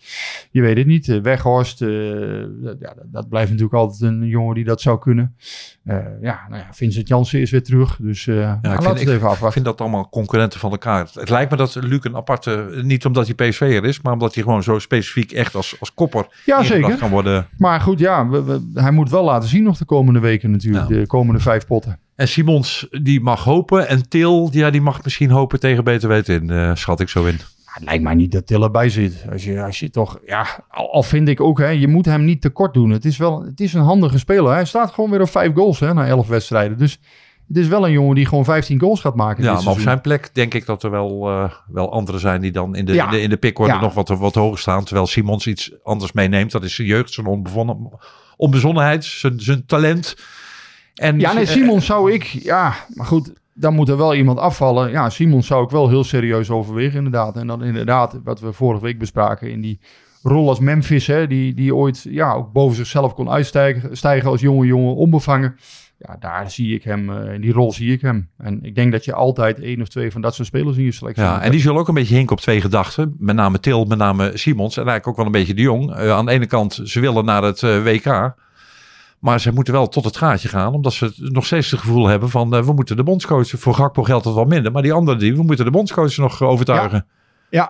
S4: je weet het niet. Weghorst, dat- ja, dat, blijft natuurlijk altijd een jongen die dat zou kunnen. Ja, nou ja, Vincent Jansen is weer terug. Dus
S3: ja,
S4: nou,
S3: ik
S4: laten
S3: vind,
S4: het
S3: ik,
S4: even
S3: ik
S4: afwachten.
S3: vind dat allemaal concurrenten van elkaar. Het lijkt me dat Luc een aparte, niet omdat hij PSV'er is, maar omdat hij gewoon zo specifiek echt als, als kopper
S4: Ja, zeker.
S3: kan worden.
S4: Maar goed, ja, we- we- hij moet wel laten zien nog de komende weken natuurlijk.
S3: Ja.
S4: De komende vijf potten.
S3: En Simons, die mag hopen. En Til, ja, die mag misschien hopen tegen beter weten in, eh, schat ik zo in.
S4: Ja, Het lijkt mij niet dat Til erbij zit. Als je, als je toch, ja, al, al vind ik ook, hè, je moet hem niet tekort doen. Het is wel, het is een handige speler. Hij staat gewoon weer op vijf goals hè, na elf wedstrijden. Dus het is wel een jongen die gewoon 15 goals gaat maken.
S3: Ja, maar op zijn plek denk ik dat er wel, eh, wel anderen zijn die dan in de,
S4: Ja.
S3: in de, in de pickorde
S4: Ja.
S3: nog wat, wat hoger staan. Terwijl Simons iets anders meeneemt. Dat is zijn jeugd, zijn onbevonnen, onbezonnenheid, zijn, zijn talent. En,
S4: Ja, nee,
S3: eh,
S4: Simon zou ik, ja, maar goed, dan moet er wel iemand afvallen. Ja, Simon zou ik wel heel serieus overwegen, inderdaad. En dan inderdaad, wat we vorige week bespraken, in die rol als Memphis, hè, die, die ooit ja, ook boven zichzelf kon uitstijgen stijgen als jonge jongen, onbevangen. Ja, daar zie ik hem, eh, in die rol zie ik hem. En ik denk dat je altijd één of twee van dat soort spelers in je selectie
S3: Ja,
S4: moet
S3: en die zullen ook een beetje hinken op twee gedachten. Met name Til, met name Simons. En eigenlijk ook wel een beetje de Jong. Eh, aan de ene kant, ze willen naar het eh, WK. Maar ze moeten wel tot het gaatje gaan. Omdat ze nog steeds het gevoel hebben van... we moeten de bondscoach... Voor Gakpo geldt het wat minder. Maar die andere die, we moeten de bondscoach nog overtuigen.
S4: Ja,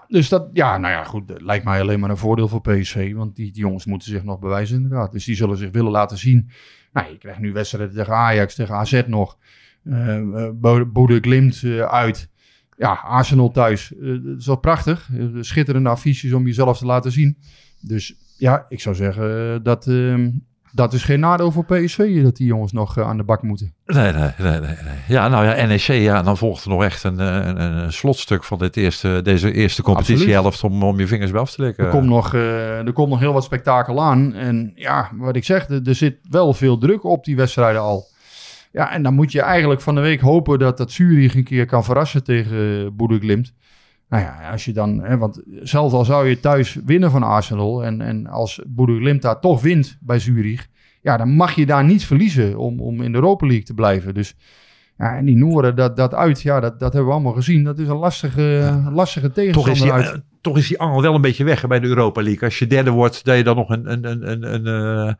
S4: dus dat, ja, nou ja, goed, lijkt mij alleen maar een voordeel voor PSV. Want die, die jongens moeten zich nog bewijzen inderdaad. Dus die zullen zich willen laten zien. Nou, je krijgt nu wedstrijden tegen Ajax, tegen AZ nog. eh eh, Bo- Boede Glimt eh, uit. Ja, Arsenal thuis. Eh, dat is wel prachtig. Eh, schitterende affiches om jezelf te laten zien. Dus ja, ik zou zeggen, eh, dat, ehm, dat is geen nadeel voor PSV. Dat die jongens nog eh, aan de bak moeten.
S3: Nee, nee, nee, nee, nee. Ja, nou ja, NEC, ja, dan volgt er nog echt een, eh, een, een slotstuk van dit eerste, deze eerste competitiehelft om, om je vingers bij af te likken.
S4: Er komt, nog, eh, er komt nog heel wat spektakel aan. En ja, wat ik zeg, er, er zit wel veel druk op die wedstrijden al. Ja, en dan moet je eigenlijk van de week hopen dat dat Zurich een keer kan verrassen tegen uh, Boede Glimt. Nou ja, als je dan, hè, want zelfs al zou je thuis winnen van Arsenal en, en als Boede Glimt daar toch wint bij Zurich, ja, dan mag je daar niet verliezen om, om in de Europa League te blijven. Dus ja, en die Noorden, dat, dat uit, ja, dat, dat hebben we allemaal gezien. Dat is een lastige, lastige
S3: toch is,
S4: tegenstander
S3: die,
S4: uit.
S3: eh, toch is die angel wel een beetje weg hè, bij de Europa League. Als je derde wordt, dat je dan nog een, een, een, een, een, eh,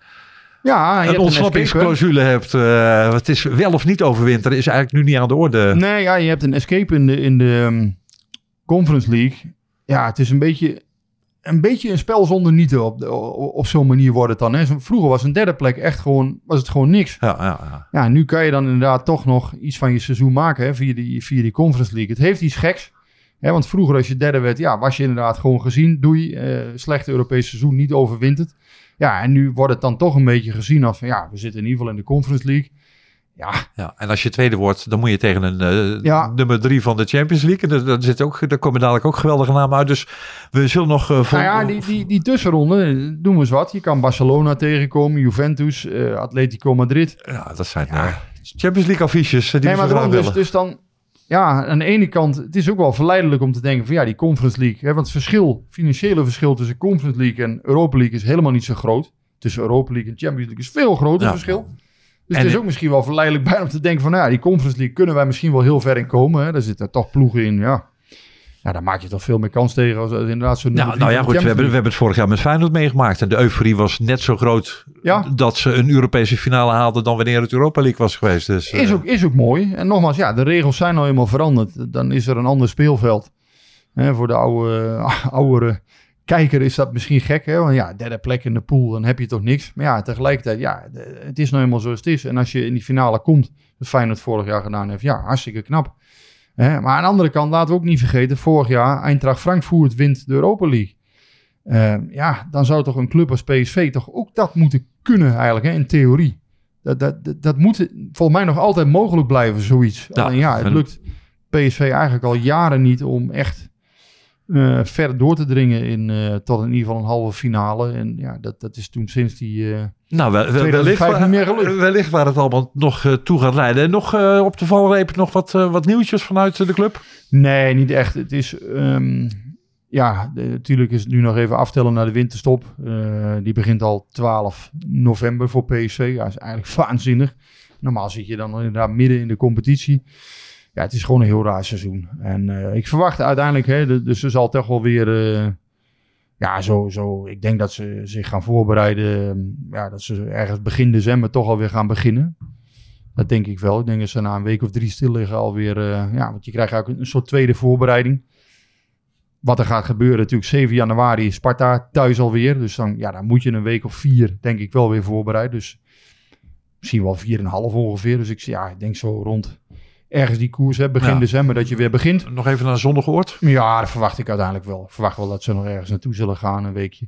S4: Ja, je
S3: een ontsnappingsclausule hebt. eh, het is wel of niet overwinteren, is eigenlijk nu niet aan de orde.
S4: Nee, ja, je hebt een escape in de, in de ehm, Conference League. Ja, het is een beetje een, beetje een spel zonder nieten op, op, op zo'n manier wordt het dan. Hè. Vroeger was een derde plek echt gewoon, was het gewoon niks.
S3: Ja, ja, ja.
S4: Ja, nu kan je dan inderdaad toch nog iets van je seizoen maken hè, via, die, via die Conference League. Het heeft iets geks. Hè, want vroeger als je derde werd, ja, was je inderdaad gewoon gezien. Doei, eh slechte Europese seizoen, niet overwinterd. Ja, en nu wordt het dan toch een beetje gezien als van, ja, we zitten in ieder geval in de Conference League. Ja,
S3: Ja, en als je tweede wordt, dan moet je tegen een eh,
S4: Ja.
S3: nummer drie van de Champions League. En daar, zit ook, daar komen dadelijk ook geweldige namen uit. Dus we zullen nog... eh, vol-
S4: Nou ja, die, die, die tussenronde, doen we eens wat. Je kan Barcelona tegenkomen, Juventus, eh, Atletico Madrid.
S3: Ja, dat zijn Champions League affiches. Die
S4: nee, maar daarom dus, dus dan... Ja, aan de ene kant, het is ook wel verleidelijk om te denken van ja, die Conference League. Hè, want het verschil, financiële verschil tussen Conference League en Europa League is helemaal niet zo groot. Tussen Europa League en Champions League is veel groter
S3: Ja.
S4: verschil. Dus
S3: En-
S4: het is ook misschien wel verleidelijk bij om te denken van nou ja, die Conference League kunnen wij misschien wel heel ver in komen. Hè. Daar zitten toch ploegen in, ja. Ja, dan maak je toch veel meer kans tegen als als inderdaad zo'n
S3: Nou, nou ja, goed, we hebben, we hebben het vorig jaar met Feyenoord meegemaakt. En de euforie was net zo groot
S4: Ja.
S3: dat ze een Europese finale haalden dan wanneer het Europa League was geweest. Dus, eh,
S4: Is ook, is ook mooi. En nogmaals, ja, de regels zijn nou eenmaal veranderd. Dan is er een ander speelveld. Hè, voor de oude, <laughs> oudere kijker is dat misschien gek. Hè? Want ja, derde plek in de pool, dan heb je toch niks. Maar ja, tegelijkertijd, ja, het is nou eenmaal zoals het is. En als je in die finale komt, wat Feyenoord vorig jaar gedaan heeft, ja, hartstikke knap. Hè? Maar aan de andere kant, laten we ook niet vergeten, vorig jaar Eintracht Frankfurt wint de Europa League. Eh, ja, dan zou toch een club als PSV toch ook dat moeten kunnen eigenlijk, hè, in theorie. Dat, dat, dat, dat moet volgens mij nog altijd mogelijk blijven, zoiets.
S3: Ja,
S4: Alleen ja, het lukt PSV eigenlijk al jaren niet om echt eh, ver door te dringen in, eh, tot in ieder geval een halve finale. En ja, dat, dat is toen sinds die... eh,
S3: nou, wel- wel-
S4: 2005
S3: wellicht,
S4: niet meer gelukt.
S3: waar, wellicht waar het allemaal nog toe gaat leiden. En nog op de valreep nog wat, wat nieuwtjes vanuit de club?
S4: Nee, niet echt. Het is, ehm, ja, de- natuurlijk is het nu nog even aftellen naar de winterstop. Die begint al 12 november voor PSV. Ja, is eigenlijk <laughs> waanzinnig. Normaal zit je dan inderdaad midden in de competitie. Ja, het is gewoon een heel raar seizoen. En eh, ik verwacht uiteindelijk, hè, dus ze zal toch wel weer, eh, ja, zo, zo. Ik denk dat ze zich gaan voorbereiden. ehm, Ja, dat ze ergens begin december toch alweer gaan beginnen. Dat denk ik wel. Ik denk dat ze na een week of drie stil liggen alweer... eh, ja, want je krijgt ook een soort tweede voorbereiding. Wat er gaat gebeuren natuurlijk 7 januari is Sparta thuis alweer. Dus dan, ja, dan moet je een week of vier denk ik wel weer voorbereid. Dus misschien wel 4,5 ongeveer. Dus ik, ja, ik denk zo rond ergens die koers begin
S3: Ja.
S4: december dat je weer begint.
S3: Nog even naar zonnig oord.
S4: Ja, dat verwacht ik uiteindelijk wel. Ik verwacht wel dat ze nog ergens naartoe zullen gaan, een weekje.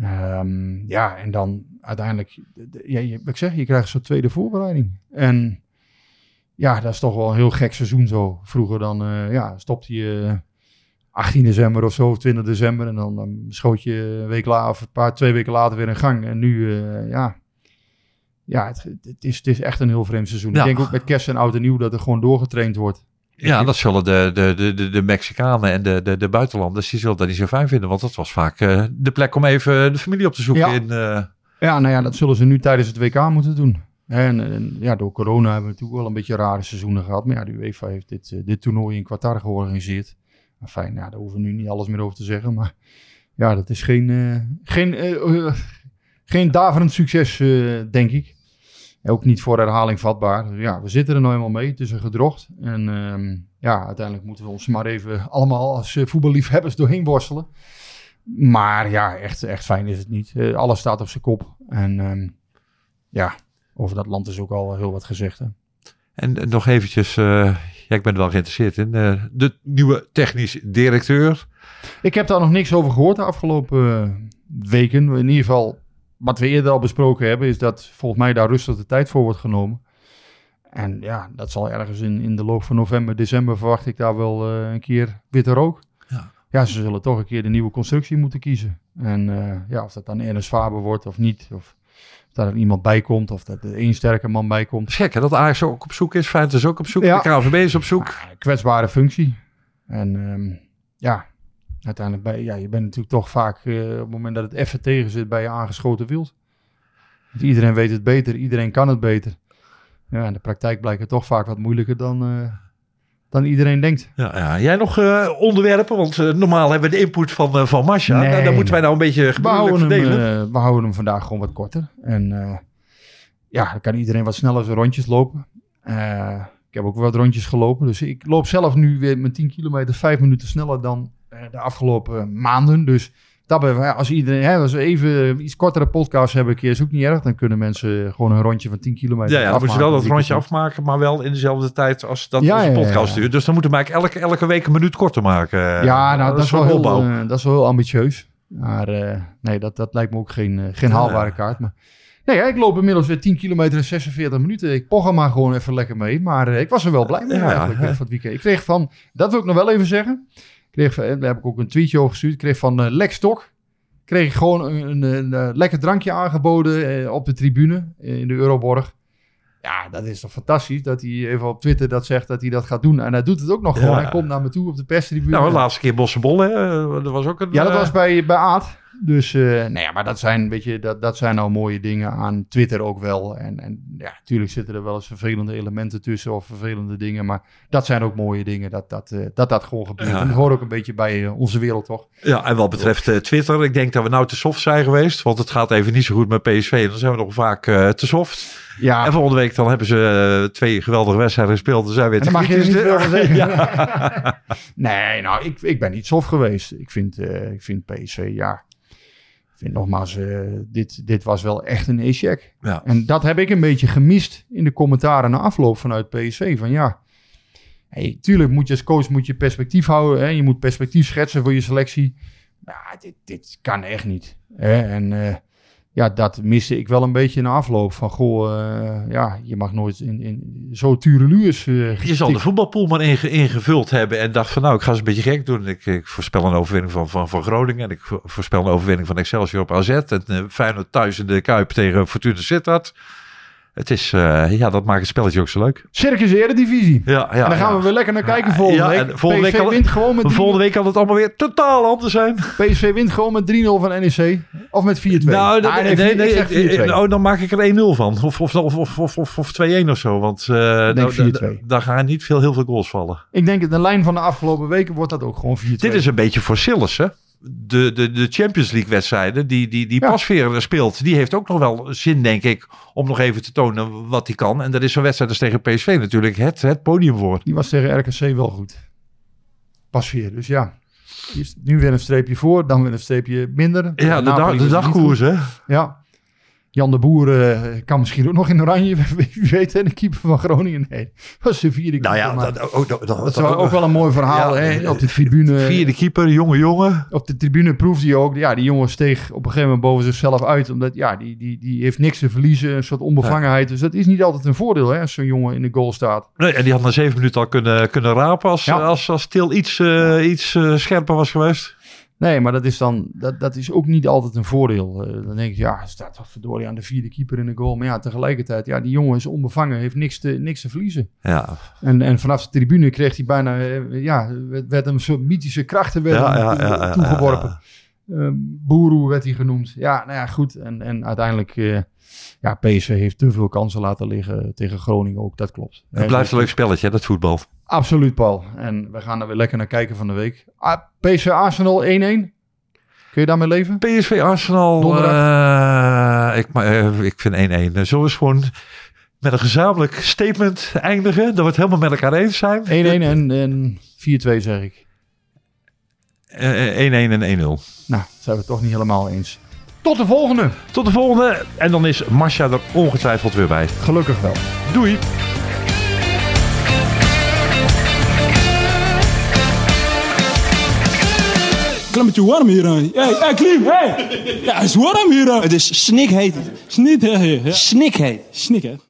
S4: Ehm, ja, en dan uiteindelijk, de- de- ja, je, wat ik zeg, je krijgt zo'n tweede voorbereiding. En ja, dat is toch wel een heel gek seizoen zo. Vroeger dan, eh, ja, stopte je 18 december of zo, of 20 december. En dan, dan schoot je een week later, of een paar, twee weken later weer in gang. En nu, eh, ja, ja het, het, is, het is echt een heel vreemd seizoen.
S3: Ja.
S4: Ik denk ook met kerst en oud en nieuw dat er gewoon doorgetraind wordt.
S3: Ja, dat zullen de, de, de, de, Mexicanen en de, de, de buitenlanders, die zullen dat niet zo fijn vinden. Want dat was vaak eh, de plek om even de familie op te zoeken.
S4: Ja.
S3: In, eh,
S4: Ja, nou ja, dat zullen ze nu tijdens het WK moeten doen. En, en ja, door corona hebben we natuurlijk wel een beetje rare seizoenen gehad. Maar ja, de UEFA heeft dit, eh, dit toernooi in Qatar georganiseerd. Fijn, ja, daar hoeven we nu niet alles meer over te zeggen. Maar ja, dat is geen, geen, geen daverend succes, denk ik. Ook niet voor herhaling vatbaar. Dus ja, we zitten er nou eenmaal mee. Het is een gedrocht. En ehm, ja, uiteindelijk moeten we ons maar even allemaal als eh, voetballiefhebbers doorheen worstelen. Maar ja, echt, echt fijn is het niet. Eh, alles staat op zijn kop. En ehm, ja, over dat land is ook al heel wat gezegd. Hè.
S3: En nog eventjes, eh, ja, ik ben er wel geïnteresseerd in. de nieuwe technisch directeur.
S4: Ik heb daar nog niks over gehoord de afgelopen weken. In ieder geval, wat we eerder al besproken hebben, is dat volgens mij daar rustig de tijd voor wordt genomen. En ja, dat zal ergens in, in de loop van november, december verwacht ik daar wel eh, een keer witte rook.
S3: Ja.
S4: ja, ze zullen toch een keer de nieuwe constructie moeten kiezen. En eh, ja, of dat dan Ernest Faber wordt of niet, of dat er iemand bij komt, of dat er één sterke man bij komt.
S3: Gek hè, dat Ajax ook op zoek is. Feyenoord is ook op zoek.
S4: Ja.
S3: De KNVB is op zoek.
S4: Een kwetsbare functie. En ehm, ja, uiteindelijk ben ja, je bent natuurlijk toch vaak eh, op het moment dat het even tegen zit bij je aangeschoten wild. Want iedereen weet het beter, iedereen kan het beter. Ja, in de praktijk blijkt het toch vaak wat moeilijker dan, eh, dan iedereen denkt.
S3: Ja, ja. Jij nog eh, onderwerpen? Want normaal hebben we de input van, eh, van Masha.
S4: Nee,
S3: Nou, dan moeten
S4: nee.
S3: wij nou een beetje gebruikelijk
S4: hem,
S3: verdelen.
S4: eh, we houden hem vandaag gewoon wat korter. En ja, dan kan iedereen wat sneller zijn rondjes lopen. Ik heb ook wat rondjes gelopen. Dus ik loop zelf nu weer mijn 10 kilometer vijf minuten sneller dan de afgelopen maanden. Dus dat ja, als iedereen, hè, als we even iets kortere podcasts hebben, keer is ook niet erg. Dan kunnen mensen gewoon een rondje van 10 kilometer
S3: ja, ja, dan moeten ze wel dat rondje afmaken, maar wel in dezelfde tijd als dat
S4: Ja,
S3: podcast duurt. Dus dan moeten we eigenlijk elke, elke week een minuut korter maken.
S4: Ja, nou, dat, is wel heel, eh, dat is wel heel ambitieus. Maar eh, nee, dat, dat lijkt me ook geen, eh, geen haalbare kaart. Maar nee, ik loop inmiddels weer 10 kilometer in 46 minuten. Ik poch er maar gewoon even lekker mee. Maar eh, ik was er wel blij mee eigenlijk eh, van het weekend. Ik kreeg van, dat wil ik nog wel even zeggen. Kreeg, daar heb ik ook een tweetje over gestuurd. Kreeg van eh Lex Stok. Kreeg ik gewoon een, een, een, eh, lekker drankje aangeboden eh, op de tribune in de Euroborg. Ja, dat is toch fantastisch dat hij even op Twitter dat zegt dat hij dat gaat doen. En hij doet het ook nog
S3: Ja.
S4: gewoon. Hij komt naar me toe op de perstribune.
S3: Nou, de laatste keer Bossenbol, hè? Dat was ook een...
S4: Ja, dat was bij, bij Aad. Dus, eh nou ja, maar dat zijn, weet je, dat, dat zijn nou mooie dingen aan Twitter ook wel. En, en ja, natuurlijk zitten er wel eens vervelende elementen tussen of vervelende dingen. Maar dat zijn ook mooie dingen, dat dat, eh, dat, dat gewoon gebeurt.
S3: Ja.
S4: En dat hoort ook een beetje bij eh, onze wereld, toch?
S3: Ja, en wat betreft Twitter, ik denk dat we nou te soft zijn geweest. Want het gaat even niet zo goed met PSV. En dan zijn we nog vaak te soft.
S4: Ja,
S3: En volgende week dan hebben ze twee geweldige wedstrijden gespeeld. Dan zijn we weer
S4: mag je niet veel <laughs> zeggen.
S3: Ja. <laughs>
S4: nee, nou, ik, ik ben niet soft geweest. Ik vind, ik vind PSV, ja... Vind nogmaals, eh, dit, dit was wel echt een e-check.
S3: Ja.
S4: En dat heb ik een beetje gemist in de commentaren na afloop vanuit PSV. Van ja, hey, tuurlijk moet je als coach moet je perspectief houden. Hè? Je moet perspectief schetsen voor je selectie. Ja, dit, dit kan echt niet. Hè? En eh, ja, dat miste ik wel een beetje na afloop. Van goh, eh, ja, je mag nooit in, in zo tureluurs eh
S3: Je zal de voetbalpool maar inge- ingevuld hebben en dacht van nou, ik ga eens een beetje gek doen. Ik, ik voorspel een overwinning van, van, van Groningen en ik vo- voorspel een overwinning van Excelsior op AZ. En uh, Feyenoord thuis in de Kuip tegen Fortuna Sittard. Het is, eh, ja, dat maakt het spelletje ook zo leuk.
S4: Circus Eredivisie.
S3: Ja, ja,
S4: en dan gaan
S3: ja.
S4: we weer lekker naar kijken volgende
S3: ja,
S4: week.
S3: en volgende
S4: PSV
S3: week kan het-
S4: wint gewoon met
S3: Maar
S4: 3-0
S3: volgende week kan het allemaal weer totaal anders zijn.
S4: PSV wint gewoon met 3-0 van NEC. Of met 4-2.
S3: Nou, dat-
S4: Ah,
S3: nee, nee,
S4: ik zeg
S3: eh,
S4: 4-2.
S3: oh, dan maak ik er 1-0 van. Of, of, of, of, of, of, of 2-1 of zo. Want nou,
S4: denk
S3: da-
S4: 4-2.
S3: da- daar gaan niet veel, heel veel goals vallen.
S4: Ik denk dat de lijn van de afgelopen weken wordt dat ook gewoon 4-2.
S3: Dit is een beetje voor Sillis, hè? De, de, de Champions League wedstrijden die, die, die
S4: Ja.
S3: Pasveer speelt, die heeft ook nog wel zin, denk ik, om nog even te tonen wat hij kan. En dat is zo'n wedstrijd als tegen PSV natuurlijk het, het podium voor.
S4: Die was tegen RKC wel goed. Pas weer. Dus ja. Nu weer een streepje voor, dan weer een streepje minder.
S3: Ja, de, dag, de dagkoers, hè?
S4: Ja. Jan de Boer eh, kan misschien ook nog in oranje. <laughs> Wie weet, de keeper van Groningen. Nee, dat was de vierde
S3: Nou
S4: keeper.
S3: ja,
S4: maar
S3: dat, oh, dat, dat,
S4: dat is ook wel een mooi verhaal.
S3: Ja,
S4: hè,
S3: eh,
S4: op de tribune.
S3: Vierde keeper, jonge jongen.
S4: op de tribune proefde je ook, ja, die jongen steeg op een gegeven moment boven zichzelf uit. Omdat, ja, die, die, die heeft niks te verliezen, een soort onbevangenheid. Dus dat is niet altijd een voordeel, hè, als zo'n jongen in de goal staat.
S3: Nee, en die had na zeven minuten al kunnen, kunnen rapen als,
S4: Ja.
S3: als, als Til iets, eh, iets scherper was geweest.
S4: Nee, maar dat is dan, dat, dat is ook niet altijd een voordeel. Eh, dan denk je, ja, staat toch verdorie aan de vierde keeper in de goal. Maar ja, tegelijkertijd, ja, die jongen is onbevangen, heeft niks te, niks te verliezen.
S3: Ja,
S4: En, en vanaf de tribune kreeg hij bijna, eh, ja, werd, werd hem zo'n mythische krachten
S3: ja, ja, ja, ja,
S4: toegeworpen. Boeroe werd hij genoemd. Ja, nou ja, goed. En, en uiteindelijk, ja, PSV heeft te veel kansen laten liggen tegen Groningen ook. Dat klopt.
S3: Het blijft een leuk spelletje, hè, dat voetbal.
S4: Absoluut, Paul. En we gaan er weer lekker naar kijken van de week. Ah, PSV Arsenal 1-1. Kun je daarmee leven?
S3: PSV Arsenal, eh, ik, eh, ik vind 1-1. Eh, Zullen we eens gewoon met een gezamenlijk statement eindigen? Dat we het helemaal met elkaar eens zijn?
S4: 1-1 en, en 4-2 zeg ik.
S3: Eh, eh, 1-1 en 1-0.
S4: Nou, zijn we het toch niet helemaal eens. Tot de volgende.
S3: Tot de volgende. En dan is Masha er ongetwijfeld weer bij.
S4: Gelukkig wel.
S3: Doei.
S9: Klimmetje warm hier aan. Hey, hey, Klim, hey! Ja, het is warm hier aan. Het is snikheet. Snikheet. Snikheet. Snikheet.